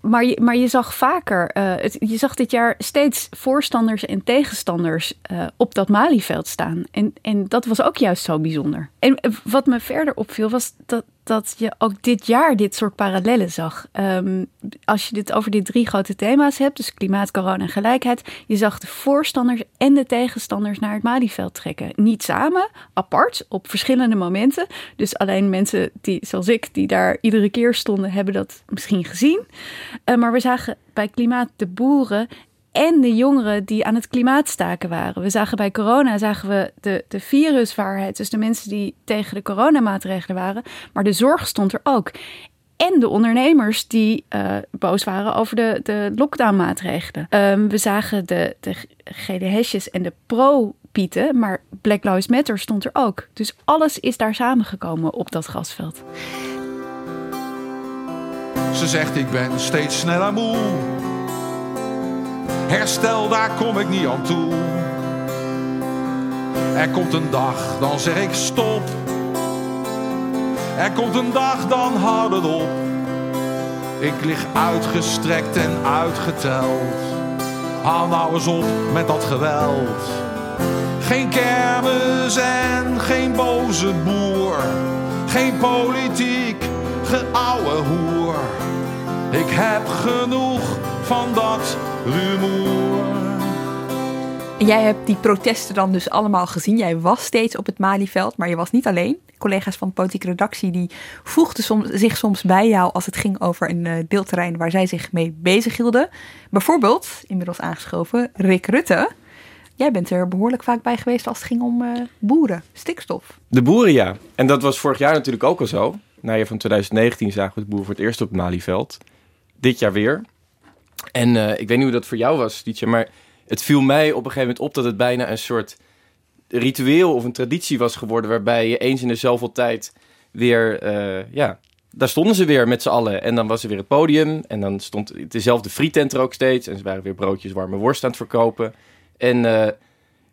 Maar je, maar je zag vaker, eh, je zag dit jaar steeds voorstanders en tegenstanders eh, op dat Malieveld staan. En, en dat was ook juist zo bijzonder. En eh, wat me verder opviel was dat, dat je ook dit jaar dit soort parallellen zag. Ehm, als je dit over die drie grote thema's hebt, dus klimaat, corona en gelijkheid. Je zag de voorstanders en de tegenstanders naar het Malieveld trekken. Niet samen, apart, op verschillende momenten. Dus alleen mensen die, zoals ik, die daar iedere keer stonden, hebben dat misschien gezien. Uh, maar we zagen bij klimaat de boeren en de jongeren die aan het klimaat staken waren. We zagen bij corona zagen we de, de viruswaarheid, dus de mensen die tegen de coronamaatregelen waren. Maar de zorg stond er ook. En de ondernemers die uh, boos waren over de, de lockdownmaatregelen. Um, we zagen de, de gele en de pro-pieten, maar Black Lives Matter stond er ook. Dus alles is daar samengekomen op dat grasveld. Ze zegt ik ben steeds sneller moe. Herstel, daar kom ik niet aan toe. Er komt een dag, dan zeg ik stop. Er komt een dag, dan houd het op. Ik lig uitgestrekt en uitgeteld. Haal nou eens op met dat geweld. Geen kermis en geen boze boer. Geen politiek, geouwe hoer. Ik heb genoeg van dat rumoer. En jij hebt die protesten dan dus allemaal gezien. Jij was steeds op het Malieveld, maar je was niet alleen. Collega's van de politieke redactie die voegden soms, zich soms bij jou als het ging over een uh, deelterrein waar zij zich mee bezig hielden. Bijvoorbeeld, inmiddels aangeschoven, Rick Rutte. Jij bent er behoorlijk vaak bij geweest als het ging om uh, boeren, stikstof. De boeren, ja. En dat was vorig jaar natuurlijk ook al zo. Na je van 2019 zagen we de boeren voor het eerst op het Malieveld. Dit jaar weer. En uh, ik weet niet hoe dat voor jou was, Tietje, maar het viel mij op een gegeven moment op dat het bijna een soort ritueel of een traditie was geworden. Waarbij je eens in de zoveel tijd weer, uh, ja, daar stonden ze weer met z'n allen. En dan was er weer het podium. En dan stond dezelfde frietent er ook steeds. En ze waren weer broodjes warme worst aan het verkopen. En uh,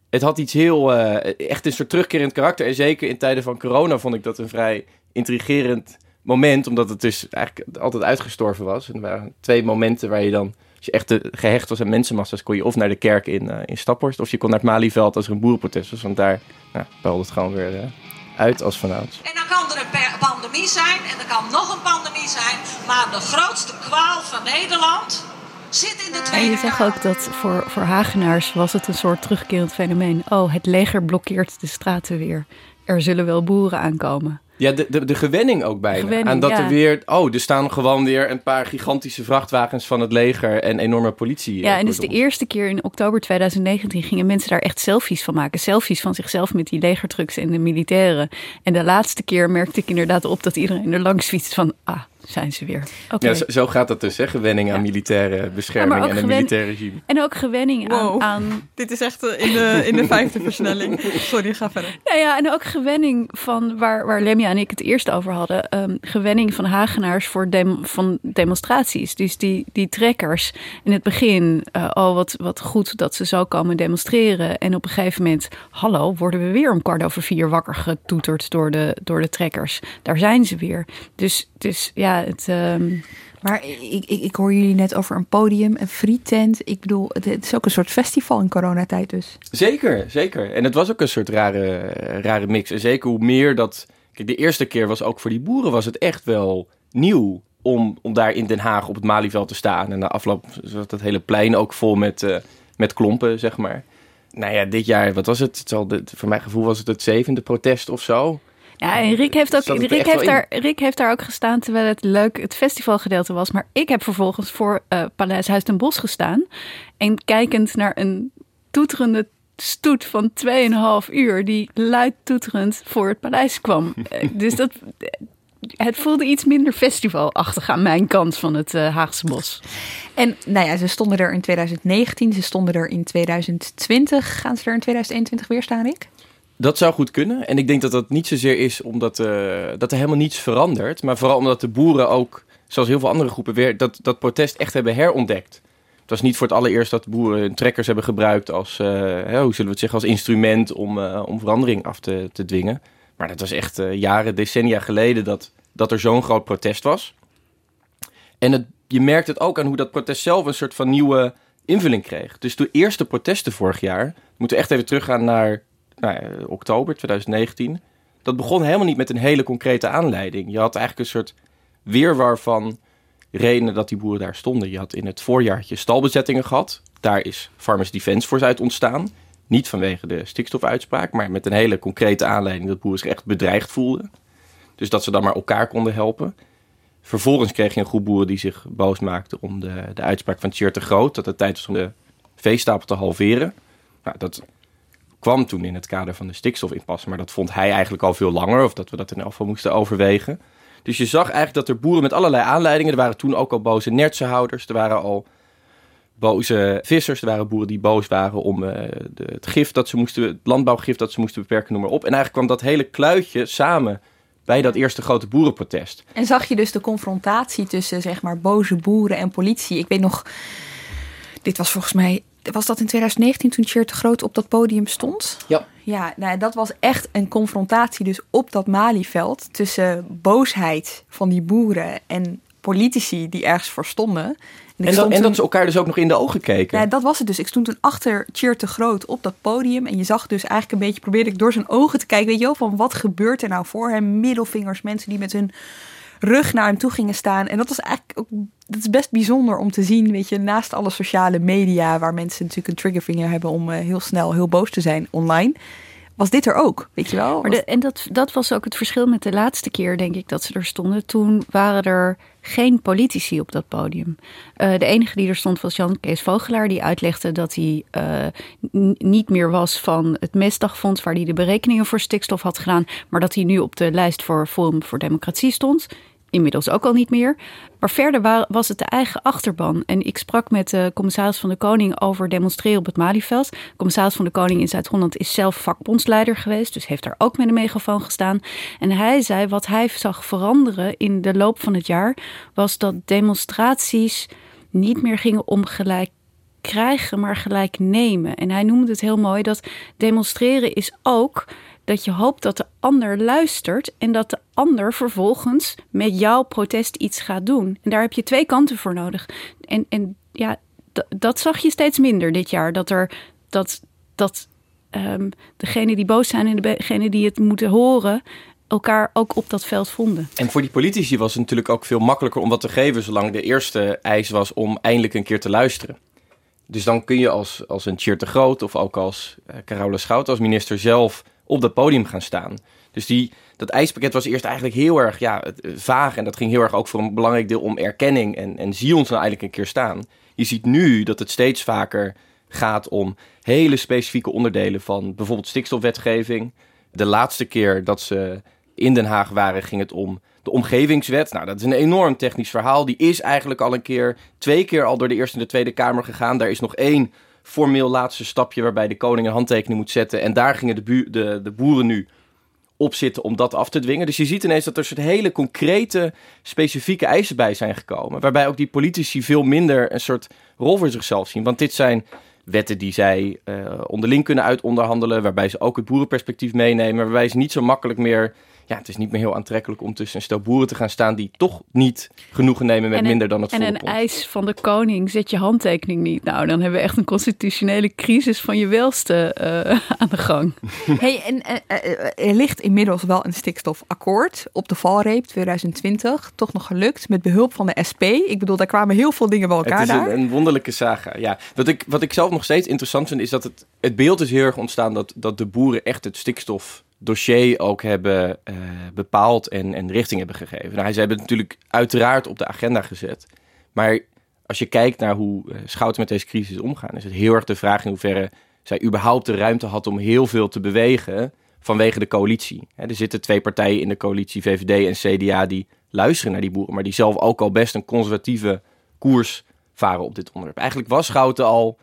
het had iets heel, echt een soort terugkerend karakter. En zeker in tijden van corona vond ik dat een vrij intrigerend moment. Omdat het dus eigenlijk altijd uitgestorven was. En er waren twee momenten waar je dan als je echt gehecht was aan mensenmassa's, kon je of naar de kerk in, uh, in Staphorst, of je kon naar het Malieveld als er een boerenprotest was. Want daar nou, belde het gewoon weer uh, uit als vanouds. En dan kan er een pandemie zijn, en er kan nog een pandemie zijn, maar de grootste kwaal van Nederland zit in de Tweede En je zegt ook dat voor, voor Hagenaars was het een soort terugkerend fenomeen. Oh, het leger blokkeert de straten weer. Er zullen wel boeren aankomen. Ja, de, de, de gewenning ook bijna. Gewenning, aan dat ja. er weer... Oh, er staan gewoon weer een paar gigantische vrachtwagens van het leger en enorme politie. Ja, eh, en dus de eerste keer in oktober 2019 gingen mensen daar echt selfies van maken. Selfies van zichzelf met die legertrucks en de militairen. En de laatste keer merkte ik inderdaad op dat iedereen er langs fietst van... Ah, zijn ze weer. Oké. Ja, zo, zo gaat het dus, hè? Gewenning aan militaire bescherming en een militair regime. En ook gewenning aan, Wow. aan Dit is echt eh, in de, in de vijfde versnelling. <laughs> Sorry, ga verder. Nou ja, en ook gewenning van waar, waar Lemja en ik het eerst over hadden. ehm, gewenning van Hagenaars voor dem, van demonstraties. Dus die, die trekkers in het begin. eh, oh, wat, wat goed dat ze zo komen demonstreren. En op een gegeven moment, hallo, worden we weer om kwart over vier wakker getoeterd door de, door de trekkers. Daar zijn ze weer. Dus, dus ja, het. ehm, Maar ik, ik, ik hoor jullie net over een podium, een frietent. Ik bedoel, het, het is ook een soort festival in coronatijd dus. Zeker, zeker. En het was ook een soort rare, rare mix. En zeker hoe meer dat... Kijk, de eerste keer was ook voor die boeren was het echt wel nieuw... om, om daar in Den Haag op het Malieveld te staan. En na afloop zat het hele plein ook vol met, eh, met klompen, zeg maar. Nou ja, dit jaar, wat was het? het zal voor mijn gevoel was het het zevende protest of zo. Ja, en Rick heeft, ook, Rick, heeft daar, Rick heeft daar ook gestaan terwijl het leuk het festivalgedeelte was. Maar ik heb vervolgens voor eh Paleis Huis ten Bosch gestaan. En kijkend naar een toeterende stoet van 2,5 uur die luid toeterend voor het paleis kwam. <laughs> Eh, dus dat, het voelde iets minder festivalachtig aan mijn kant van het eh, Haagse bos. En nou ja, ze stonden er in 2019, ze stonden er in 2020. Gaan ze er in 2021 weer staan, Rick? Dat zou goed kunnen. En ik denk dat dat niet zozeer is omdat eh, dat er helemaal niets verandert. Maar vooral omdat de boeren ook, zoals heel veel andere groepen, weer dat, dat protest echt hebben herontdekt. Het was niet voor het allereerst dat boeren hun trekkers hebben gebruikt als, eh, hoe zullen we het zeggen, als instrument om, eh, om verandering af te, te dwingen. Maar dat was echt jaren, decennia geleden dat, dat er zo'n groot protest was. En het, je merkt het ook aan hoe dat protest zelf een soort van nieuwe invulling kreeg. Dus de eerste protesten vorig jaar, moeten we echt even teruggaan naar nou oktober 2019. Dat begon helemaal niet met een hele concrete aanleiding. Je had eigenlijk een soort weerwar van redenen dat die boeren daar stonden. Je had in het voorjaartje stalbezettingen gehad. Daar is Farmers Defence Force uit ontstaan. Niet vanwege de stikstofuitspraak, maar met een hele concrete aanleiding dat boeren zich echt bedreigd voelden. Dus dat ze dan maar elkaar konden helpen. Vervolgens kreeg je een groep boeren die zich boos maakte om de, de uitspraak van Tjeerd de Groot. Dat het tijd was om de veestapel te halveren. Nou, dat kwam toen in het kader van de stikstofimpasse. Maar dat vond hij eigenlijk al veel langer. Of dat we dat in elk geval moesten overwegen. Dus je zag eigenlijk dat er boeren met allerlei aanleidingen. Er waren toen ook al boze nertsenhouders. Er waren al boze vissers. Er waren boeren die boos waren om eh, de, het gif dat ze moesten, het landbouwgif dat ze moesten beperken, noem maar op. En eigenlijk kwam dat hele kluitje samen bij dat eerste grote boerenprotest. En zag je dus de confrontatie tussen zeg maar boze boeren en politie? Ik weet nog, dit was volgens mij, was dat in 2019 toen Cheer te Groot op dat podium stond? Ja. Ja, nou, dat was echt een confrontatie dus op dat Malieveld tussen boosheid van die boeren en politici die ergens voor stonden. En, dat, en dat ze elkaar dus ook nog in de ogen keken. Ja, dat was het dus. Ik stond toen achter Cheer te Groot op dat podium. En je zag dus eigenlijk een beetje, probeerde ik door zijn ogen te kijken. Weet je wel, van wat gebeurt er nou voor hem? Middelvingers, mensen die met hun rug naar hem toe gingen staan. En dat was eigenlijk ook, dat is best bijzonder om te zien. Weet je, naast alle sociale media, waar mensen natuurlijk een triggervinger hebben om eh, heel snel heel boos te zijn online. Was dit er ook, weet je wel? En dat, dat was ook het verschil met de laatste keer, denk ik, dat ze er stonden. Toen waren er geen politici op dat podium. Eh, de enige die er stond was Jan Kees Vogelaar, die uitlegde dat hij eh, niet meer was van het Mesdagfonds, waar hij de berekeningen voor stikstof had gedaan, maar dat hij nu op de lijst voor Forum voor Democratie stond. Inmiddels ook al niet meer. Maar verder wa- was het de eigen achterban. En ik sprak met de commissaris van de Koning over demonstreren op het Malieveld. De commissaris van de Koning in Zuid-Holland is zelf vakbondsleider geweest. Dus heeft daar ook met een megafoon gestaan. En hij zei wat hij zag veranderen in de loop van het jaar... was dat demonstraties niet meer gingen om gelijk krijgen, maar gelijk nemen. En hij noemde het heel mooi dat demonstreren is ook dat je hoopt dat de ander luistert en dat de ander vervolgens met jouw protest iets gaat doen. En daar heb je twee kanten voor nodig. En, en ja, dat zag je steeds minder dit jaar. Dat er dat, dat ehm degenen die boos zijn en degenen die het moeten horen, elkaar ook op dat veld vonden. En voor die politici was het natuurlijk ook veel makkelijker om wat te geven, zolang de eerste eis was om eindelijk een keer te luisteren. Dus dan kun je als, als een Cheer te Groot of ook als uh, Carola Schout als minister zelf op dat podium gaan staan. Dus die, dat eispakket was eerst eigenlijk heel erg ja, eh, vaag. En dat ging heel erg ook voor een belangrijk deel om erkenning. En, en zie ons nou eigenlijk een keer staan. Je ziet nu dat het steeds vaker gaat om hele specifieke onderdelen van bijvoorbeeld stikstofwetgeving. De laatste keer dat ze in Den Haag waren, ging het om de omgevingswet. Nou, dat is een enorm technisch verhaal. Die is eigenlijk al een keer, twee keer al door de Eerste en de Tweede Kamer gegaan. Daar is nog één formeel laatste stapje waarbij de koning een handtekening moet zetten. En daar gingen de, bu- de, de boeren nu op zitten om dat af te dwingen. Dus je ziet ineens dat er soort hele concrete, specifieke eisen bij zijn gekomen. Waarbij ook die politici veel minder een soort rol voor zichzelf zien. Want dit zijn wetten die zij uh, onderling kunnen uitonderhandelen. Waarbij ze ook het boerenperspectief meenemen. Waarbij ze niet zo makkelijk meer ja, het is niet meer heel aantrekkelijk om tussen een stel boeren te gaan staan die toch niet genoegen nemen met een- minder dan het En een eis van de koning, zet je handtekening niet. Nou, dan hebben we echt een constitutionele crisis van je welste eh, <laughs> aan de gang. <laughs> Hey, en eh, eh, er ligt inmiddels wel een stikstofakkoord op de valreep 2020. Toch nog gelukt met behulp van de SP. Ik bedoel, daar kwamen heel veel dingen bij elkaar Het is daar. een, een wonderlijke saga. Ja. Wat, ik, wat ik zelf nog steeds interessant vind, is dat het, het beeld is heel erg ontstaan dat, dat de boeren echt het stikstofdossier ook hebben eh, bepaald en, en richting hebben gegeven. Nou, ze hebben het natuurlijk uiteraard op de agenda gezet. Maar als je kijkt naar hoe eh, Schouten met deze crisis omgaan, is het heel erg de vraag in hoeverre zij überhaupt de ruimte had om heel veel te bewegen vanwege de coalitie. Er zitten twee partijen in de coalitie, VVD en CDA, die luisteren naar die boeren, maar die zelf ook al best een conservatieve koers varen op dit onderwerp. Eigenlijk was Schouten al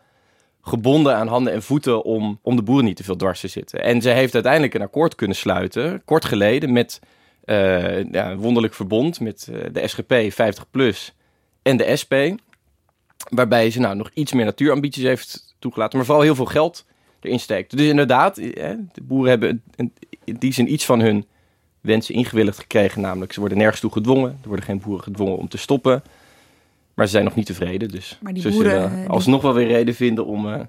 gebonden aan handen en voeten om, om de boeren niet te veel dwars te zitten. En ze heeft uiteindelijk een akkoord kunnen sluiten, kort geleden, met uh, ja, een wonderlijk verbond met uh, de SGP 50PLUS en de SP. Waarbij ze nou nog iets meer natuurambities heeft toegelaten, maar vooral heel veel geld erin steekt. Dus inderdaad, de boeren hebben in die zin iets van hun wensen ingewilligd gekregen. Namelijk, ze worden nergens toe gedwongen. Er worden geen boeren gedwongen om te stoppen. Maar ze zijn nog niet tevreden. Dus Maar die ze boeren, zullen die- alsnog wel weer reden vinden om eh,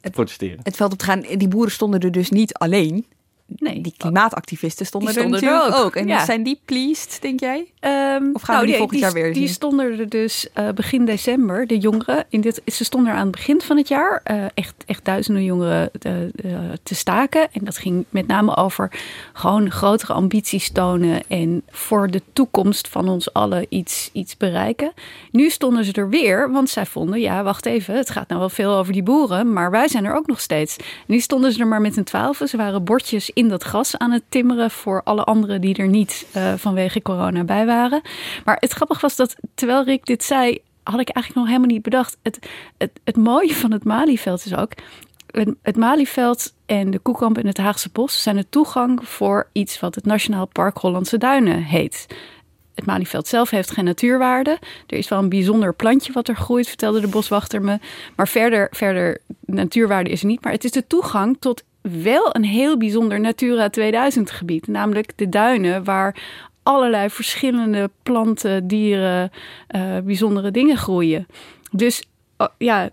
te protesteren. Het veld op te gaan. Die boeren stonden er dus niet alleen. Nee. Die klimaatactivisten stonden, Die stonden er er ook. En ja. zijn die pleased, denk jij? Ehm, Of gaan we die volgend die, jaar weer Die zien? stonden er dus eh, begin december, de jongeren. In dit, ze stonden er aan het begin van het jaar eh, echt, echt duizenden jongeren eh, eh, te staken. En dat ging met name over gewoon grotere ambities tonen. En voor de toekomst van ons allen iets, iets bereiken. Nu stonden ze er weer, want zij vonden, ja wacht even, het gaat nou wel veel over die boeren. Maar wij zijn er ook nog steeds. Nu stonden ze er maar met een twaalfen. Ze waren bordjes in dat gras aan het timmeren voor alle anderen die er niet eh, vanwege corona bij waren. Maar het grappige was dat terwijl Rick dit zei, had ik eigenlijk nog helemaal niet bedacht. Het, het, mooie van het Malieveld is ook. het, Malieveld en de Koekamp en het Haagse Bos zijn de toegang voor iets wat het Nationaal Park Hollandse Duinen heet. Het Malieveld zelf heeft geen natuurwaarde. Er is wel een bijzonder plantje wat er groeit, vertelde de boswachter me. Maar verder, verder natuurwaarde is er niet. Maar het is de toegang tot wel een heel bijzonder Natura 2000 gebied. Namelijk de duinen waar allerlei verschillende planten, dieren, uh, bijzondere dingen groeien. Dus oh, ja,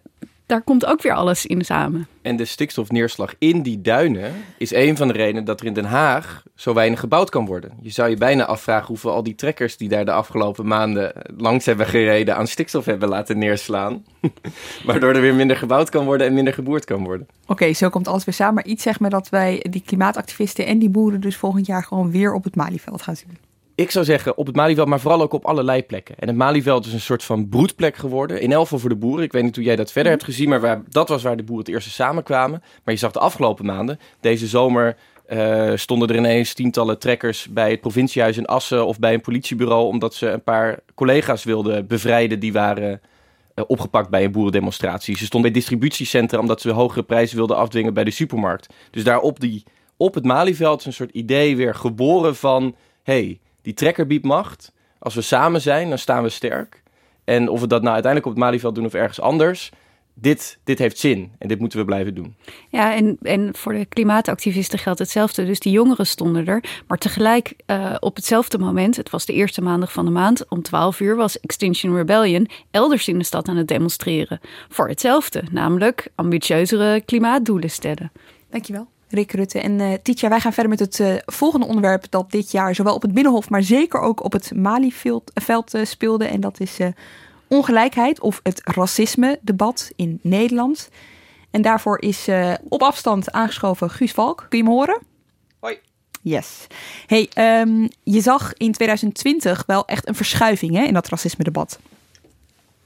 daar komt ook weer alles in samen. En de stikstofneerslag in die duinen is een van de redenen dat er in Den Haag zo weinig gebouwd kan worden. Je zou je bijna afvragen hoeveel al die trekkers die daar de afgelopen maanden langs hebben gereden aan stikstof hebben laten neerslaan. <laughs> Waardoor er weer minder gebouwd kan worden en minder geboerd kan worden. Oké, zo komt alles weer samen. Maar iets zegt me dat wij die klimaatactivisten en die boeren dus volgend jaar gewoon weer op het Malieveld gaan zien. Ik zou zeggen op het Malieveld, maar vooral ook op allerlei plekken. En het Malieveld is een soort van broedplek geworden. In elk geval voor de boeren. Ik weet niet hoe jij dat verder hebt gezien, maar waar, dat was waar de boeren het eerste samenkwamen. Maar je zag de afgelopen maanden, deze zomer uh, stonden er ineens tientallen trekkers bij het provinciehuis in Assen of bij een politiebureau, omdat ze een paar collega's wilden bevrijden die waren uh, opgepakt bij een boerendemonstratie. Ze stonden bij distributiecentra omdat ze hogere prijzen wilden afdwingen bij de supermarkt. Dus daar op, die, op het Malieveld is een soort idee weer geboren van, hey, die trekker biedt macht. Als we samen zijn, dan staan we sterk. En of we dat nou uiteindelijk op het Malieveld doen of ergens anders, dit, dit heeft zin en dit moeten we blijven doen. Ja, en, en voor de klimaatactivisten geldt hetzelfde. Dus die jongeren stonden er. Maar tegelijk uh, op hetzelfde moment, het was de eerste maandag van de maand, om 12 uur was Extinction Rebellion elders in de stad aan het demonstreren. Voor hetzelfde, namelijk ambitieuzere klimaatdoelen stellen. Dankjewel. Rick Rutte. En uh, Tietja, wij gaan verder met het uh, volgende onderwerp dat dit jaar zowel op het Binnenhof, maar zeker ook op het Malieveld uh, speelde. En dat is ongelijkheid of het racisme-debat in Nederland. En daarvoor is op afstand aangeschoven Guus Valk. Kun je me horen? Hoi. Yes. Hey, um, je zag in 2020 wel echt een verschuiving hè, in dat racisme-debat.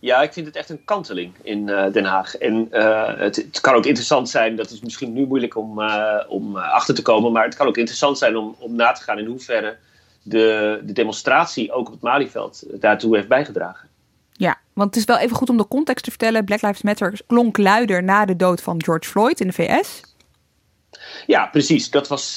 Ja, ik vind het echt een kanteling in uh, Den Haag. En uh, het, het, kan ook interessant zijn, dat is misschien nu moeilijk om, uh, om achter te komen, maar het kan ook interessant zijn om, om na te gaan in hoeverre de, de demonstratie ook op het Malieveld daartoe heeft bijgedragen. Ja, want het is wel even goed om de context te vertellen. Black Lives Matter klonk luider na de dood van George Floyd in de VS. Ja, precies. Dat was,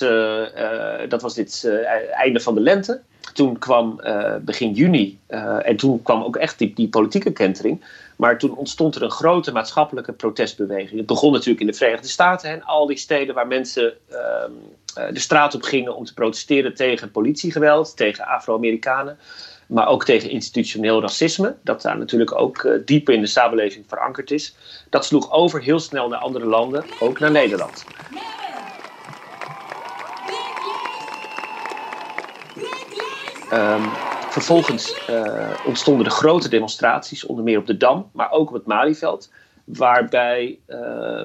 dat was dit einde van de lente toen kwam uh, begin juni, uh, en toen kwam ook echt die, die, politieke kentering. Maar toen ontstond er een grote maatschappelijke protestbeweging. Het begon natuurlijk in de Verenigde Staten en al die steden waar mensen uh, de straat op gingen om te protesteren tegen politiegeweld, tegen Afro-Amerikanen. Maar ook tegen institutioneel racisme, dat daar natuurlijk ook diep in de samenleving verankerd is. Dat sloeg over heel snel naar andere landen, ook naar Nederland. Um, vervolgens uh, ontstonden er grote demonstraties, onder meer op de Dam, maar ook op het Malieveld. Waarbij uh,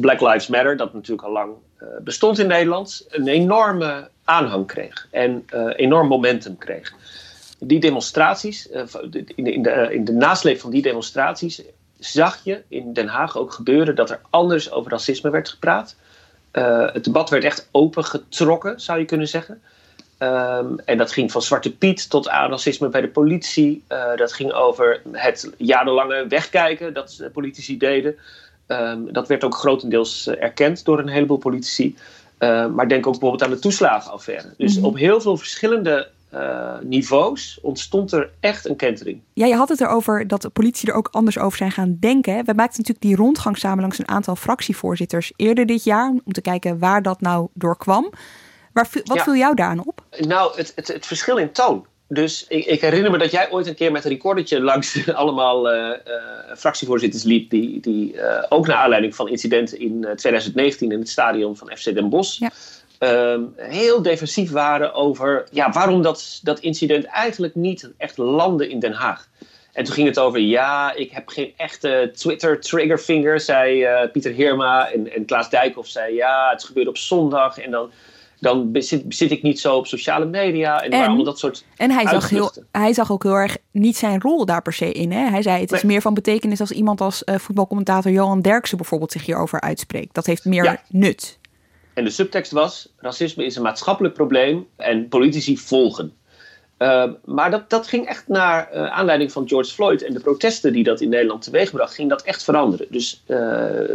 Black Lives Matter, dat natuurlijk al lang uh, bestond in Nederland, een enorme aanhang kreeg en uh, enorm momentum kreeg. Die demonstraties, in de, in, de, in de nasleep van die demonstraties, zag je in Den Haag ook gebeuren dat er anders over racisme werd gepraat. het debat werd echt opengetrokken, zou je kunnen zeggen. Um, en dat ging van Zwarte Piet tot aan racisme bij de politie. Uh, dat ging over het jarenlange wegkijken dat politici deden. Um, dat werd ook grotendeels uh, erkend door een heleboel politici. Uh, maar denk ook bijvoorbeeld aan de toeslagenaffaire. Dus mm -hmm. op heel veel verschillende niveaus ontstond er echt een kentering. Ja, je had het erover dat de politie er ook anders over zijn gaan denken. We maakten natuurlijk die rondgang samen langs een aantal fractievoorzitters eerder dit jaar. Om te kijken waar dat nou door kwam. Waar, wat ja. viel jou daaraan op? Nou, het, het, het verschil in toon. Dus ik, ik, herinner me dat jij ooit een keer met een recordertje langs allemaal uh, uh, fractievoorzitters liep. Die, die uh, ook naar aanleiding van incidenten in 2019 in het stadion van FC Den Bosch. Ja. Um, heel defensief waren over ja, waarom dat, dat incident eigenlijk niet echt landde in Den Haag. En toen ging het over, ja, ik heb geen echte Twitter-triggerfinger, zei Pieter Heerma. En, en Klaas Dijkhoff zei, ja, het gebeurde op zondag. En dan dan zit, zit, ik niet zo op sociale media en, en dat soort En hij zag, heel, hij zag ook heel erg niet zijn rol daar per se in. Hè? Hij zei het is meer van betekenis als iemand als uh, voetbalcommentator Johan Derksen bijvoorbeeld zich hierover uitspreekt. Dat heeft meer ja. nut. En de subtekst was, racisme is een maatschappelijk probleem en politici volgen. Uh, maar dat, dat ging echt naar uh, aanleiding van George Floyd en de protesten die dat in Nederland teweegbracht, ging dat echt veranderen. Dus uh,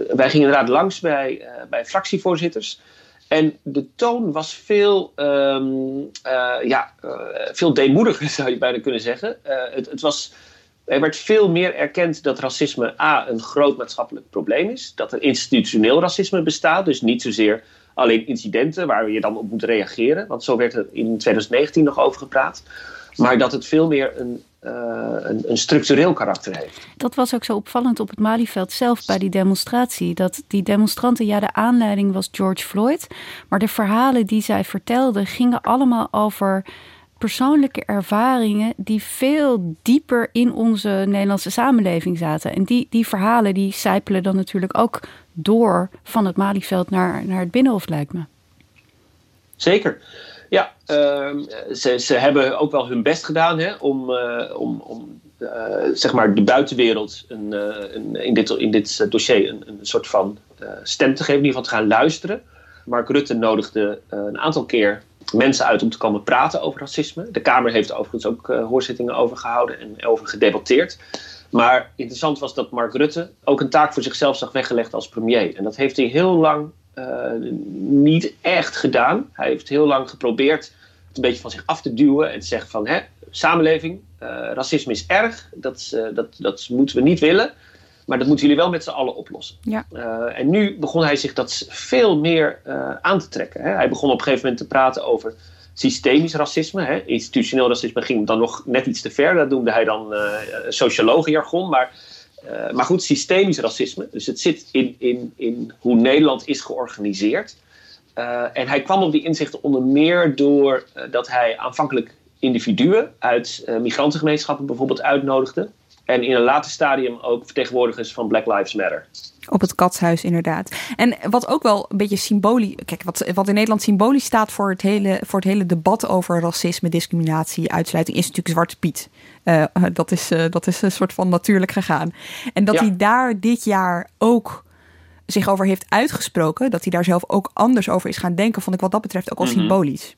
wij gingen inderdaad langs bij, bij fractievoorzitters. En de toon was veel, um, ja, veel deemoediger, <laughs> zou je bijna kunnen zeggen. Het, het, was, er werd veel meer erkend dat racisme A, een groot maatschappelijk probleem is. Dat er institutioneel racisme bestaat, dus niet zozeer alleen incidenten waar je dan op moet reageren. Want zo werd er in 2019 nog over gepraat. Maar dat het veel meer een, een, een, structureel karakter heeft. Dat was ook zo opvallend op het Malieveld zelf bij die demonstratie. Dat die demonstranten, ja, de aanleiding was George Floyd. Maar de verhalen die zij vertelden gingen allemaal over persoonlijke ervaringen die veel dieper in onze Nederlandse samenleving zaten. En die, die verhalen die sijpelen dan natuurlijk ook door van het Malieveld naar, naar het Binnenhof, lijkt me. Zeker. Ja, uh, ze, ze hebben ook wel hun best gedaan hè, om, uh, om, om uh, zeg maar de buitenwereld een, een, in dit, in dit dossier een, een soort van stem te geven, in ieder geval te gaan luisteren. Mark Rutte nodigde een aantal keer mensen uit om te komen praten over racisme. De Kamer heeft overigens ook hoorzittingen over gehouden en over gedebatteerd. Maar interessant was dat Mark Rutte ook een taak voor zichzelf zag weggelegd als premier. En dat heeft hij heel lang niet echt gedaan. Hij heeft heel lang geprobeerd het een beetje van zich af te duwen en te zeggen van hè, samenleving, uh, racisme is erg, dat, uh, dat, dat moeten we niet willen. Maar dat moeten jullie wel met z'n allen oplossen. Ja. en nu begon hij zich dat veel meer aan te trekken. Hè. Hij begon op een gegeven moment te praten over systemisch racisme. Hè. Institutioneel racisme ging dan nog net iets te ver. Dat noemde hij dan uh, sociologenjargon. Maar, uh, maar goed, systemisch racisme. Dus het zit in, in, in hoe Nederland is georganiseerd. Uh, en hij kwam op die inzichten onder meer door dat hij aanvankelijk individuen uit migrantengemeenschappen bijvoorbeeld uitnodigde. En in een later stadium ook vertegenwoordigers van Black Lives Matter. Op het katshuis, inderdaad. En wat ook wel een beetje symbolisch. Kijk, wat, wat in Nederland symbolisch staat voor het, hele, voor het hele debat over racisme, discriminatie, uitsluiting, is natuurlijk Zwarte Piet. Uh, dat, is, uh, dat is een soort van natuurlijk gegaan. En dat ja. hij daar dit jaar ook zich over heeft uitgesproken, dat hij daar zelf ook anders over is gaan denken, vond ik wat dat betreft ook wel mm-hmm. symbolisch.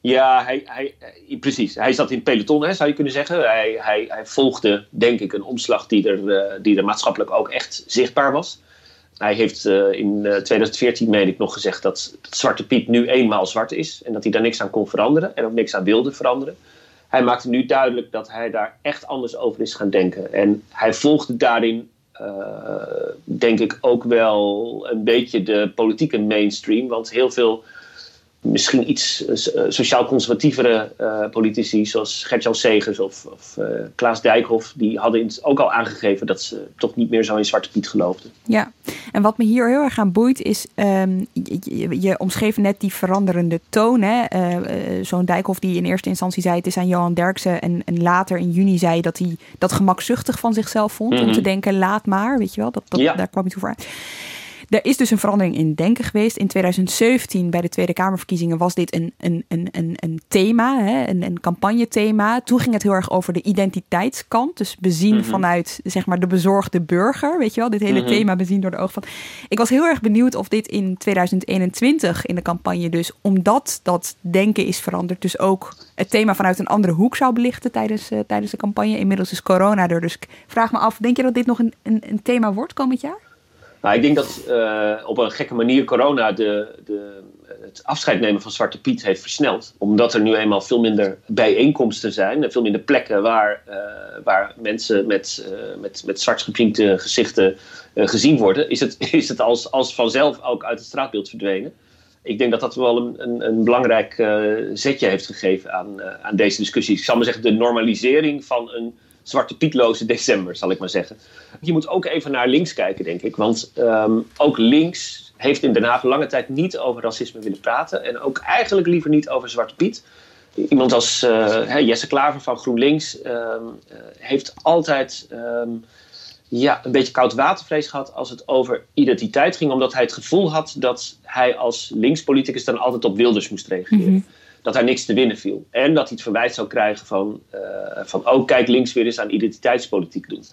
Ja, hij, hij, precies. Hij zat in het peloton, hè, zou je kunnen zeggen. Hij, hij, hij volgde, denk ik, een omslag die er, uh, die er maatschappelijk ook echt zichtbaar was. Hij heeft uh, in uh, 2014, meen ik, nog gezegd dat, dat, Zwarte Piet nu eenmaal zwart is. En dat hij daar niks aan kon veranderen en ook niks aan wilde veranderen. Hij maakte nu duidelijk dat hij daar echt anders over is gaan denken. En hij volgde daarin, denk ik, ook wel een beetje de politieke mainstream. Want heel veel misschien iets uh, sociaal-conservatievere uh, politici, zoals Gert-Jan Segers of, of Klaas Dijkhoff, die hadden ook al aangegeven dat ze toch niet meer zo in Zwarte Piet geloofden. Ja, en wat me hier heel erg aan boeit is, um, je, je, omschreef net die veranderende toon. Zo'n Dijkhoff die in eerste instantie zei het is aan Johan Derksen en, en later in juni zei dat hij dat gemakzuchtig van zichzelf vond mm -hmm. om te denken laat maar, weet je wel, dat, dat, ja. daar kwam hij toe voor uit. Er is dus een verandering in denken geweest. In 2017 bij de Tweede Kamerverkiezingen was dit een, een, een, een, een thema, hè, een, een campagnethema. Toen ging het heel erg over de identiteitskant. Dus bezien mm -hmm. vanuit zeg maar, de bezorgde burger. Weet je wel, dit hele mm -hmm. thema bezien door de ogen van. Ik was heel erg benieuwd of dit in 2021 in de campagne dus, omdat dat denken is veranderd, dus ook het thema vanuit een andere hoek zou belichten tijdens, uh, tijdens de campagne. Inmiddels is corona er, dus ik vraag me af, denk je dat dit nog een, een, een thema wordt komend jaar? Nou, ik denk dat uh, op een gekke manier corona de, de, het afscheid nemen van Zwarte Piet heeft versneld. Omdat er nu eenmaal veel minder bijeenkomsten zijn veel minder plekken waar, uh, waar mensen met, uh, met, met zwart geprinkte gezichten gezien worden, is het, <laughs> is het als, als vanzelf ook uit het straatbeeld verdwenen. Ik denk dat dat wel een, een, een belangrijk zetje heeft gegeven aan, aan deze discussie. Ik zal maar zeggen, de normalisering van een zwarte pietloze december, zal ik maar zeggen. Je moet ook even naar links kijken, denk ik. Want um, ook links heeft in Den Haag lange tijd niet over racisme willen praten. En ook eigenlijk liever niet over Zwarte Piet. Iemand als uh, Jesse Klaver van GroenLinks uh, heeft altijd um, ja, een beetje koud watervrees gehad als het over identiteit ging. Omdat hij het gevoel had dat hij als linkspoliticus dan altijd op Wilders moest reageren. -hmm dat daar niks te winnen viel. En dat hij het verwijt zou krijgen van, uh, van oh, kijk links weer eens aan identiteitspolitiek doen.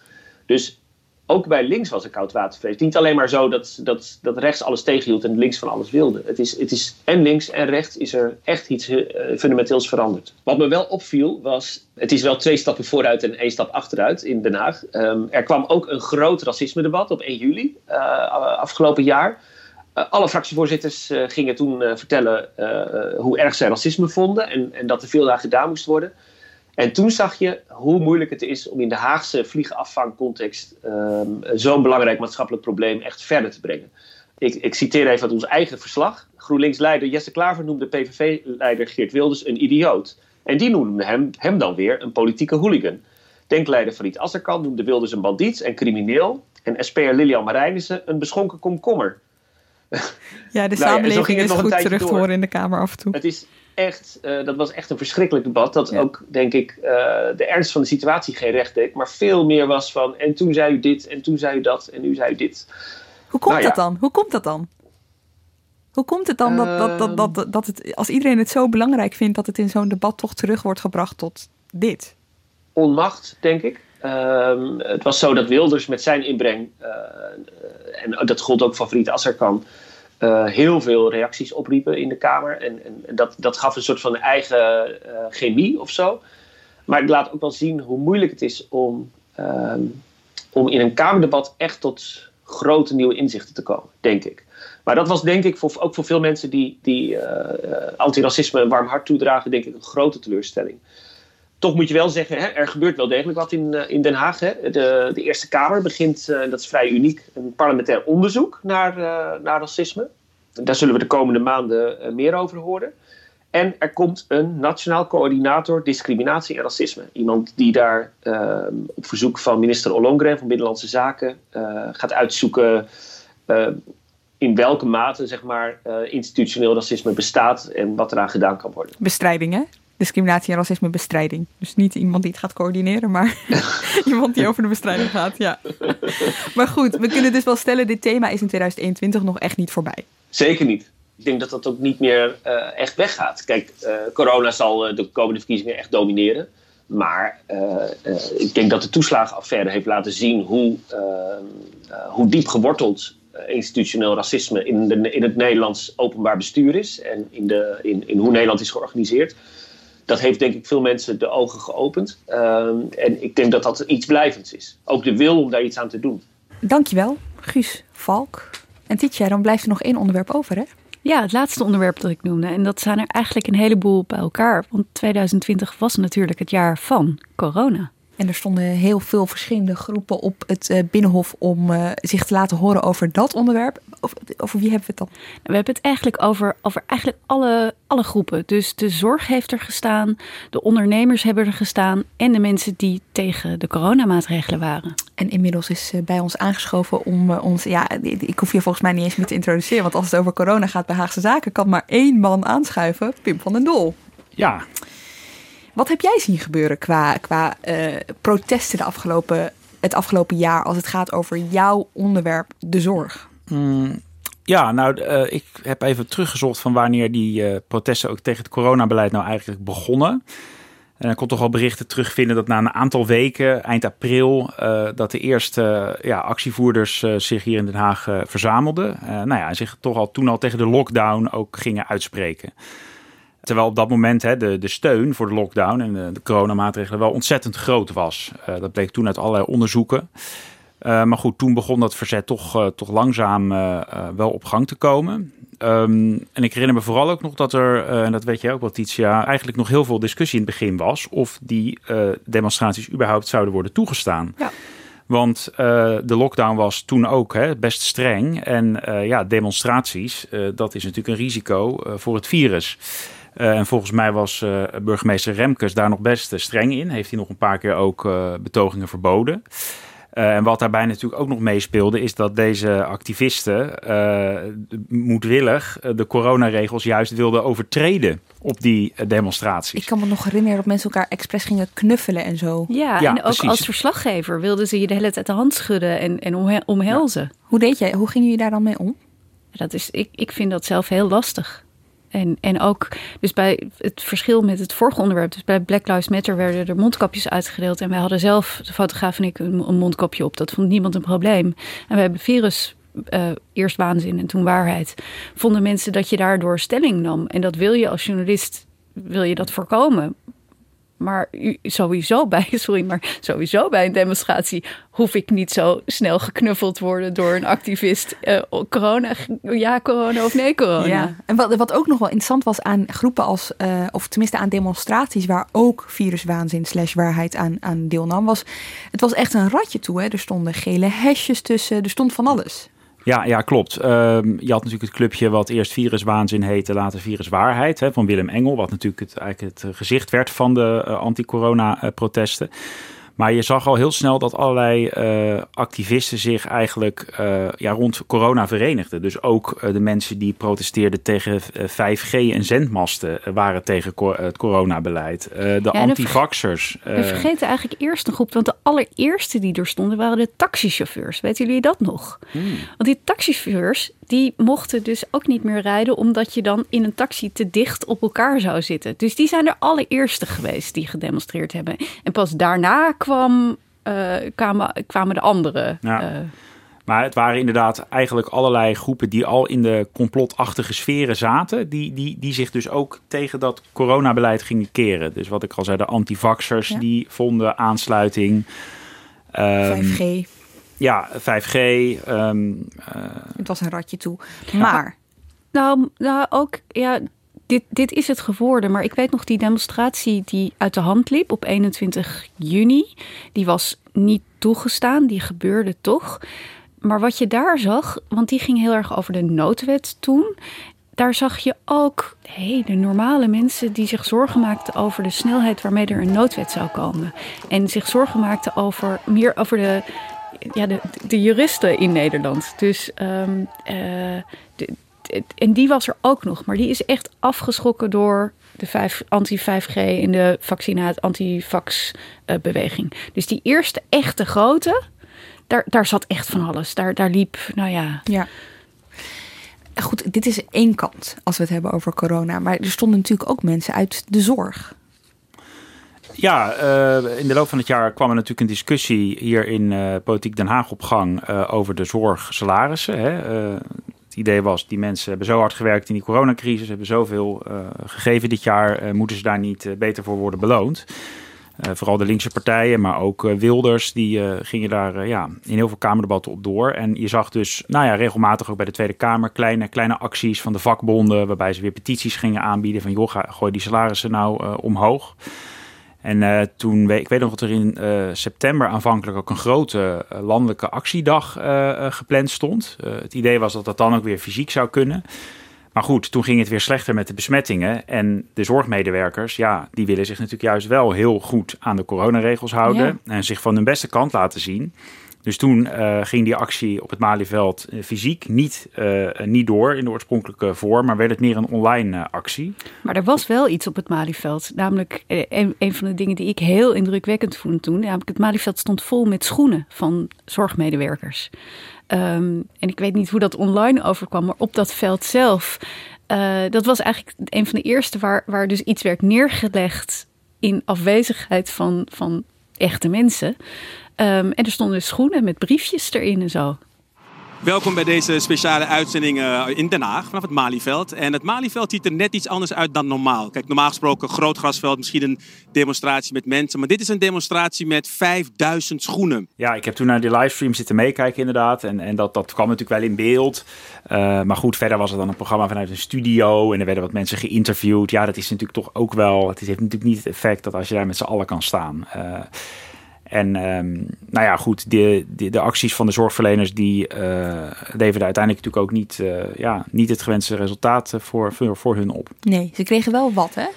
Dus ook bij links was er koudwatervrees. Niet alleen maar zo dat, dat, dat rechts alles tegenhield en links van alles wilde. Het is, het is en links en rechts is er echt iets uh, fundamenteels veranderd. Wat me wel opviel was, het is wel twee stappen vooruit en één stap achteruit in Den Haag. Um, er kwam ook een groot racisme-debat op 1 juli uh, afgelopen jaar. Uh, alle fractievoorzitters gingen toen vertellen hoe erg zij racisme vonden en, en dat er veel aan gedaan moest worden. En toen zag je hoe moeilijk het is om in de Haagse vliegenafvangcontext um, zo'n belangrijk maatschappelijk probleem echt verder te brengen. Ik, ik citeer even uit ons eigen verslag. GroenLinks-leider Jesse Klaver noemde PVV-leider Geert Wilders een idioot. En die noemde hem, hem dan weer een politieke hooligan. Denkleider Farid Azarkan noemde Wilders een bandiet en crimineel. En SP'er Lilian Marijnissen een beschonken komkommer. Ja, de samenleving <laughs> nou ja, is goed terug te horen in de Kamer af en toe. Het is echt, uh, dat was echt een verschrikkelijk debat. Dat ja. ook, denk ik, uh, de ernst van de situatie geen recht deed. Maar veel meer was van, en toen zei u dit, en toen zei u dat, en nu zei u dit. Hoe komt nou, dat ja. dan? Hoe komt dat dan? Hoe komt het dan dat, dat, dat, dat, dat het, als iedereen het zo belangrijk vindt, dat het in zo'n debat toch terug wordt gebracht tot dit? Onmacht, denk ik. Um, het was zo dat Wilders met zijn inbreng, uh, en dat gold ook van Fried Asserkan, uh, heel veel reacties opriepen in de Kamer. En, en dat, dat gaf een soort van eigen uh, chemie of zo. Maar het laat ook wel zien hoe moeilijk het is om, uh, om in een Kamerdebat echt tot grote nieuwe inzichten te komen, denk ik. Maar dat was denk ik voor, ook voor veel mensen die, die antiracisme een warm hart toedragen, denk ik een grote teleurstelling. Toch moet je wel zeggen, hè, er gebeurt wel degelijk wat in, in Den Haag. Hè. De, de Eerste Kamer begint, uh, dat is vrij uniek, een parlementair onderzoek naar, uh, naar racisme. Daar zullen we de komende maanden meer over horen. En er komt een nationaal coördinator discriminatie en racisme. Iemand die daar op verzoek van minister Ollongren van Binnenlandse Zaken gaat uitzoeken in welke mate zeg maar, institutioneel racisme bestaat en wat eraan gedaan kan worden. Bestrijding, hè? Discriminatie en racisme bestrijding. Dus niet iemand die het gaat coördineren, maar <laughs> iemand die over de bestrijding gaat. Ja. maar goed, we kunnen dus wel stellen, dit thema is in 2021 nog echt niet voorbij. Zeker niet. Ik denk dat dat ook niet meer uh, echt weggaat. Kijk, uh, corona zal uh, de komende verkiezingen echt domineren. Maar ik denk dat de toeslagenaffaire heeft laten zien hoe, hoe diep geworteld institutioneel racisme in, de, in het Nederlands openbaar bestuur is. En in, de, in, in hoe Nederland is georganiseerd dat heeft denk ik veel mensen de ogen geopend. Um, en ik denk dat dat iets blijvends is. Ook de wil om daar iets aan te doen. Dankjewel, Guus Valk. En Tietje, dan blijft er nog één onderwerp over, hè? Ja, het laatste onderwerp dat ik noemde. En dat zijn er eigenlijk een heleboel bij elkaar. Want 2020 was natuurlijk het jaar van corona. En er stonden heel veel verschillende groepen op het uh, Binnenhof om uh, zich te laten horen over dat onderwerp. Over, over, wie hebben we het dan? We hebben het eigenlijk over, over eigenlijk alle, alle groepen. Dus de zorg heeft er gestaan, de ondernemers hebben er gestaan en de mensen die tegen de coronamaatregelen waren. En inmiddels is uh, bij ons aangeschoven om ons, ja, ik hoef je volgens mij niet eens meer te introduceren, want als het over corona gaat bij Haagse Zaken, kan maar één man aanschuiven, Pim van den Dol. Ja, wat heb jij zien gebeuren qua, qua uh, protesten de afgelopen, het afgelopen jaar als het gaat over jouw onderwerp, de zorg? Mm, ja, nou, uh, ik heb even teruggezocht van wanneer die uh, protesten ook tegen het coronabeleid nou eigenlijk begonnen. En ik kon toch wel berichten terugvinden dat na een aantal weken, eind april, uh, dat de eerste ja, actievoerders zich hier in Den Haag verzamelden. nou ja, en zich toch al toen al tegen de lockdown ook gingen uitspreken. Terwijl op dat moment hè, de, de steun voor de lockdown en de, de coronamaatregelen wel ontzettend groot was. Dat bleek toen uit allerlei onderzoeken. Uh, maar goed, toen begon dat verzet toch, uh, toch langzaam wel op gang te komen. Um, en ik herinner me vooral ook nog dat er, en dat weet jij ook wel, Titia, eigenlijk nog heel veel discussie in het begin was of die demonstraties überhaupt zouden worden toegestaan. Ja. Want de lockdown was toen ook hè, best streng. En ja, demonstraties, dat is natuurlijk een risico voor het virus. Uh, en volgens mij was uh, burgemeester Remkes daar nog best streng in. Heeft hij nog een paar keer ook betogingen verboden. En wat daarbij natuurlijk ook nog meespeelde, is dat deze activisten moedwillig de coronaregels juist wilden overtreden op die demonstraties. Ik kan me nog herinneren dat mensen elkaar expres gingen knuffelen en zo. Ja, ja en ook precies. als verslaggever wilden ze je de hele tijd de hand schudden en, en omhelzen. Ja. Hoe deed jij? Hoe gingen jullie daar dan mee om? Dat is, ik, ik vind dat zelf heel lastig. En, en ook, dus bij het verschil met het vorige onderwerp, dus bij Black Lives Matter werden er mondkapjes uitgedeeld. En wij hadden zelf, de fotograaf en ik, een, mondkapje op. Dat vond niemand een probleem. En we hebben virus uh, eerst waanzin en toen waarheid. Vonden mensen dat je daardoor stelling nam. En dat wil je als journalist, wil je dat voorkomen. Maar sowieso bij, <laughs> sorry, maar sowieso bij een demonstratie hoef ik niet zo snel geknuffeld worden door een activist. Uh, corona, ja, corona of nee, corona. Ja. En wat, wat ook nog wel interessant was aan groepen als, uh, of tenminste aan demonstraties waar ook viruswaanzin slash waarheid aan, aan deelnam, was het was echt een ratje toe. Hè? Er stonden gele hesjes tussen, er stond van alles. Ja, ja klopt. Ehm, je had natuurlijk het clubje wat eerst Viruswaanzin heette, later Viruswaarheid, hè, van Willem Engel, wat natuurlijk het, eigenlijk het gezicht werd van de uh, anti-corona-protesten. Maar je zag al heel snel dat allerlei uh, activisten zich eigenlijk uh, ja, rond corona verenigden. Dus ook uh, de mensen die protesteerden tegen 5G en zendmasten waren tegen het coronabeleid. de ja, antivaxers. We vergeten eigenlijk eerst een groep, want de allereerste die er stonden waren de taxichauffeurs. Weten jullie dat nog? Hmm. Want die taxichauffeurs die mochten dus ook niet meer rijden, omdat je dan in een taxi te dicht op elkaar zou zitten. Dus die zijn de allereerste geweest die gedemonstreerd hebben. En pas daarna kwam, uh, kwamen, kwamen de anderen. Ja. Uh, maar het waren inderdaad eigenlijk allerlei groepen die al in de complotachtige sferen zaten. Die, die, die zich dus ook tegen dat coronabeleid gingen keren. Dus wat ik al zei, de antivaxers ja. die vonden aansluiting. Um, 5G ja, 5G. Um, uh... Het was een ratje toe. Maar. Nou, nou ook, ja, dit, dit is het geworden. Maar ik weet nog die demonstratie die uit de hand liep op 21 juni. Die was niet toegestaan, die gebeurde toch. Maar wat je daar zag, want die ging heel erg over de noodwet toen daar zag je ook hey, de normale mensen die zich zorgen maakten over de snelheid waarmee er een noodwet zou komen. En zich zorgen maakten over meer over de ja, de, de juristen in Nederland. Dus, uh, de, en die was er ook nog, maar die is echt afgeschrokken door de anti-5G in de vaccinaat anti-vax-beweging. Uh, dus die eerste echte grote, daar, daar zat echt van alles. Daar, daar liep, nou ja. Ja. Goed, dit is één kant als we het hebben over corona. Maar er stonden natuurlijk ook mensen uit de zorg. Ja, uh, in de loop van het jaar kwam er natuurlijk een discussie hier in uh, Politiek Den Haag op gang uh, over de zorgsalarissen. Hè. het idee was, die mensen hebben zo hard gewerkt in die coronacrisis, hebben zoveel gegeven dit jaar, moeten ze daar niet beter voor worden beloond? vooral de linkse partijen, maar ook Wilders, die gingen daar ja, in heel veel Kamerdebatten op door. En je zag dus nou ja, regelmatig ook bij de Tweede Kamer kleine, kleine acties van de vakbonden, waarbij ze weer petities gingen aanbieden van joh, gooi die salarissen nou omhoog. En uh, toen, ik weet nog dat er in uh, september aanvankelijk ook een grote uh, landelijke actiedag gepland stond. het idee was dat dat dan ook weer fysiek zou kunnen. Maar goed, toen ging het weer slechter met de besmettingen. En de zorgmedewerkers, ja, die willen zich natuurlijk juist wel heel goed aan de coronaregels houden. Ja. En zich van hun beste kant laten zien. Dus toen uh, ging die actie op het Malieveld uh, fysiek niet, uh, niet door in de oorspronkelijke vorm, maar werd het meer een online actie. Maar er was wel iets op het Malieveld. Namelijk, een, van de dingen die ik heel indrukwekkend vond toen, namelijk het Malieveld stond vol met schoenen van zorgmedewerkers. Um, en ik weet niet hoe dat online overkwam, maar op dat veld zelf, dat was eigenlijk een van de eerste waar, waar dus iets werd neergelegd in afwezigheid van, van echte mensen. Um, en er stonden schoenen met briefjes erin en zo. Welkom bij deze speciale uitzending uh, in Den Haag vanaf het Malieveld. En het Malieveld ziet er net iets anders uit dan normaal. Kijk, normaal gesproken groot grasveld, misschien een demonstratie met mensen. Maar dit is een demonstratie met 5000 schoenen. Ja, ik heb toen naar die livestream zitten meekijken inderdaad. En, en dat, dat kwam natuurlijk wel in beeld. Uh, maar goed, verder was het dan een programma vanuit een studio. En er werden wat mensen geïnterviewd. Ja, dat is natuurlijk toch ook wel... Het heeft natuurlijk niet het effect dat als je daar met z'n allen kan staan... Uh, en um, nou ja, goed, de, de, de, acties van de zorgverleners die uh, leverden uiteindelijk natuurlijk ook niet, uh, ja, niet het gewenste resultaat voor, voor, voor hun op. Nee, ze kregen wel wat, hè?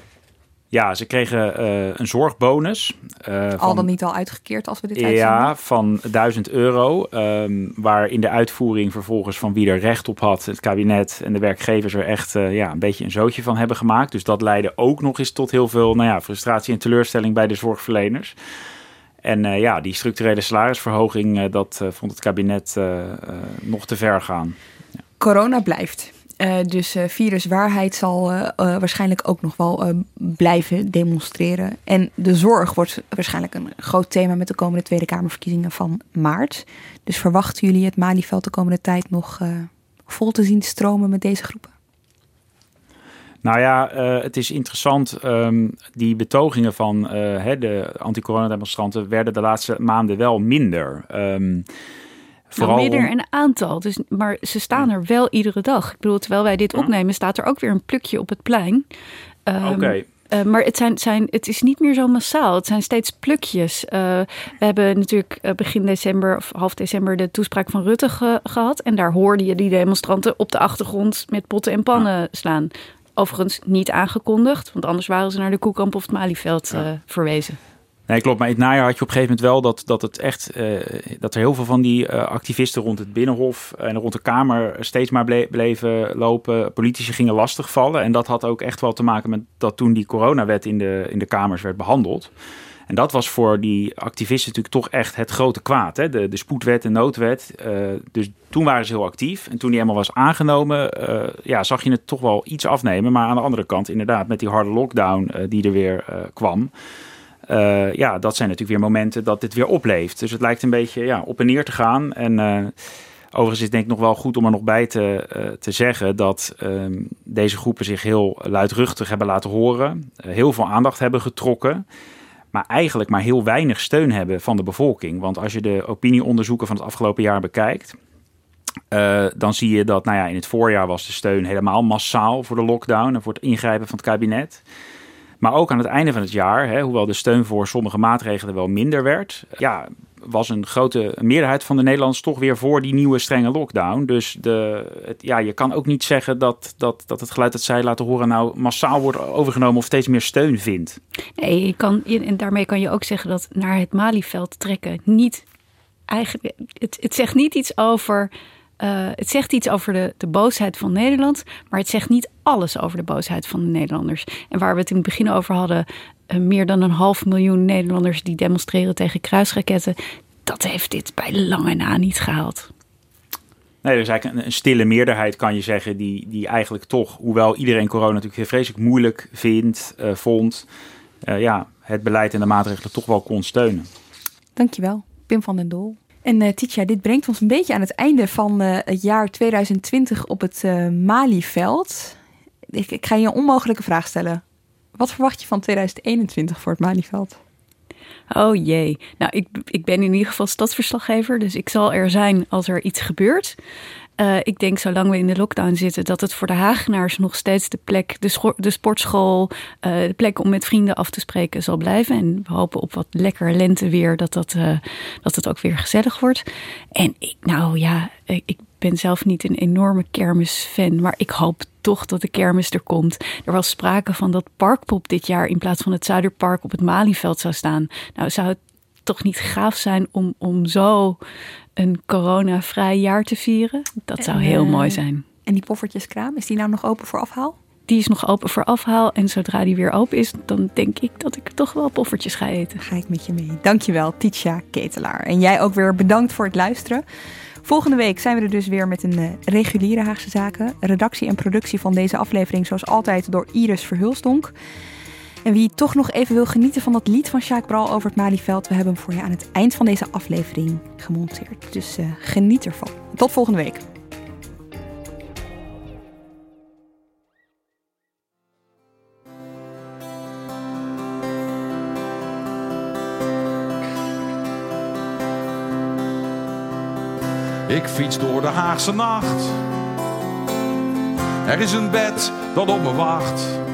Ja, ze kregen uh, een zorgbonus. Uh, al dan niet al uitgekeerd als we dit uitzenden? Ja, van 1000 euro. Um, waar in de uitvoering vervolgens van wie er recht op had, het kabinet en de werkgevers er echt uh, ja, een beetje een zootje van hebben gemaakt. Dus dat leidde ook nog eens tot heel veel nou ja, frustratie en teleurstelling bij de zorgverleners. En uh, ja, die structurele salarisverhoging, uh, dat uh, vond het kabinet nog te ver gaan. Corona blijft. Dus viruswaarheid zal waarschijnlijk ook nog wel blijven demonstreren. En de zorg wordt waarschijnlijk een groot thema met de komende Tweede Kamerverkiezingen van maart. Dus verwachten jullie het Malieveld de komende tijd nog vol te zien stromen met deze groepen? Nou ja, het is interessant. Um, die betogingen van de anti-corona-demonstranten werden de laatste maanden wel minder. Um, Vooral nou, minder een aantal. Dus, maar ze staan er wel iedere dag. Ik bedoel, terwijl wij dit opnemen, staat er ook weer een plukje op het plein. Um, Oké. Uh, maar het, zijn, zijn, het is niet meer zo massaal. Het zijn steeds plukjes. Uh, we hebben natuurlijk begin december of half december de toespraak van Rutte ge gehad. En daar hoorde je die demonstranten op de achtergrond met potten en pannen ja. slaan. Overigens niet aangekondigd, want anders waren ze naar de Koekamp of het Malieveld ja. verwezen. Nee, klopt. Maar in het najaar had je op een gegeven moment wel dat, dat het echt uh, dat er heel veel van die uh, activisten rond het binnenhof en rond de Kamer steeds maar ble bleven lopen. Politici gingen lastigvallen. En dat had ook echt wel te maken met dat toen die coronawet in de, in de Kamers werd behandeld. En dat was voor die activisten natuurlijk toch echt het grote kwaad. Hè? De, de spoedwet en noodwet. Uh, dus toen waren ze heel actief. En toen die eenmaal was aangenomen, ja, zag je het toch wel iets afnemen. Maar aan de andere kant, inderdaad, met die harde lockdown die er weer kwam. Ja, dat zijn natuurlijk weer momenten dat dit weer opleeft. Dus het lijkt een beetje ja, op en neer te gaan. En overigens is het denk ik nog wel goed om er nog bij te, te zeggen dat ehm, deze groepen zich heel luidruchtig hebben laten horen. heel veel aandacht hebben getrokken. Maar eigenlijk maar heel weinig steun hebben van de bevolking. Want als je de opinieonderzoeken van het afgelopen jaar bekijkt. dan zie je dat nou ja, in het voorjaar was de steun helemaal massaal voor de lockdown en voor het ingrijpen van het kabinet. Maar ook aan het einde van het jaar, hè, hoewel de steun voor sommige maatregelen wel minder werd, ja, was een grote meerderheid van de Nederlanders toch weer voor die nieuwe strenge lockdown. Dus de, het, ja, je kan ook niet zeggen dat, dat, dat het geluid dat zij laten horen nou massaal wordt overgenomen of steeds meer steun vindt. Nee, je kan, en daarmee kan je ook zeggen dat naar het Malieveld trekken niet eigenlijk. Het, het zegt niet iets over uh, het zegt iets over de, de boosheid van Nederland, maar het zegt niet alles over de boosheid van de Nederlanders. En waar we het in het begin over hadden, uh, meer dan een half miljoen Nederlanders die demonstreren tegen kruisraketten, dat heeft dit bij lange na niet gehaald. Nee, er is eigenlijk een, een, stille meerderheid, kan je zeggen, die, die eigenlijk toch, hoewel iedereen corona natuurlijk heel vreselijk moeilijk vindt, uh, vond, ja, het beleid en de maatregelen toch wel kon steunen. Dankjewel, Pim van den Doel. En uh, dit brengt ons een beetje aan het einde van uh, het jaar 2020 op het uh, Malieveld. Ik, ik, ga je een onmogelijke vraag stellen. Wat verwacht je van 2021 voor het Malieveld? Oh jee. Nou, ik, ik ben in ieder geval stadsverslaggever, dus ik zal er zijn als er iets gebeurt. Uh, ik denk, zolang we in de lockdown zitten, dat het voor de Hagenaars nog steeds de plek, de, de sportschool, uh, de plek om met vrienden af te spreken zal blijven. En we hopen op wat lekker lenteweer dat, dat, uh, dat het ook weer gezellig wordt. En ik, nou ja, ik ben zelf niet een enorme kermisfan, maar ik hoop toch dat de kermis er komt. Er was sprake van dat Parkpop dit jaar in plaats van het Zuiderpark op het Malieveld zou staan. Nou, zou het toch niet gaaf zijn om, om zo een coronavrij jaar te vieren? Dat zou heel uh, mooi zijn. En die poffertjeskraam, is die nou nog open voor afhaal? Die is nog open voor afhaal. En zodra die weer open is, dan denk ik dat ik toch wel poffertjes ga eten. Ga ik met je mee. Dankjewel, Titia Ketelaar. En jij ook weer bedankt voor het luisteren. Volgende week zijn we er dus weer met een uh, reguliere Haagse Zaken. Redactie en productie van deze aflevering zoals altijd door Iris Verhulstonk. En wie toch nog even wil genieten van dat lied van Sjaak Bral over het Malieveld, we hebben hem voor je aan het eind van deze aflevering gemonteerd. Dus uh, geniet ervan. Tot volgende week. Ik fiets door de Haagse nacht. Er is een bed dat op me wacht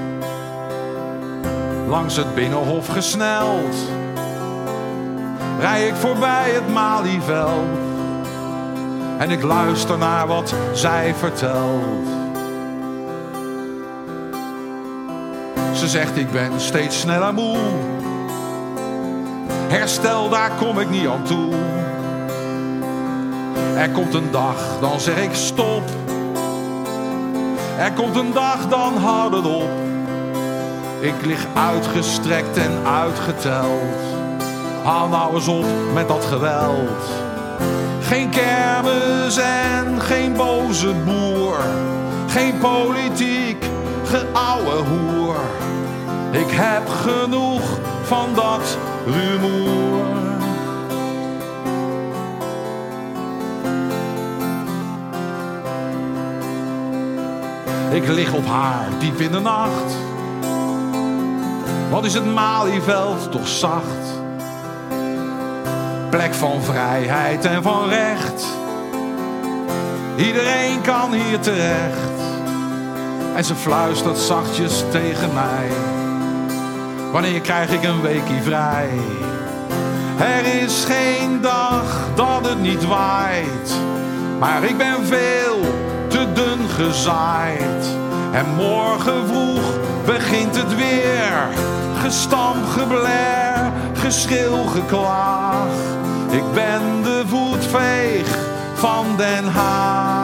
langs het binnenhof gesneld. Rij ik voorbij het Malieveld en ik luister naar wat zij vertelt. Ze zegt ik ben steeds sneller moe. Herstel, daar kom ik niet aan toe. Er komt een dag, dan zeg ik stop. Er komt een dag, dan houd het op. Ik lig uitgestrekt en uitgeteld. Haal nou eens op met dat geweld. Geen kermis en geen boze boer. Geen politiek geouwe hoer. Ik heb genoeg van dat rumoer. Ik lig op haar diep in de nacht. Wat is het Malieveld toch zacht? Plek van vrijheid en van recht. Iedereen kan hier terecht. En ze fluistert zachtjes tegen mij. Wanneer krijg ik een weekie vrij? Er is geen dag dat het niet waait. Maar ik ben veel te dun gezaaid. En morgen vroeg begint het weer. Gestamp, gebler, geschreeuw, geklaag. Ik ben de voetveeg van Den Haag.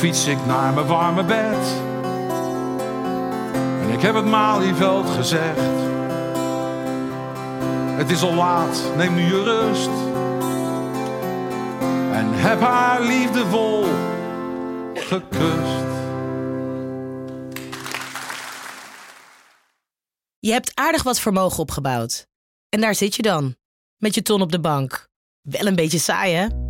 Fiets ik naar mijn warme bed. En ik heb het Malieveld gezegd. Het is al laat, neem nu je rust. En heb haar liefdevol gekust. Je hebt aardig wat vermogen opgebouwd. En daar zit je dan, met je ton op de bank. Wel een beetje saai, hè?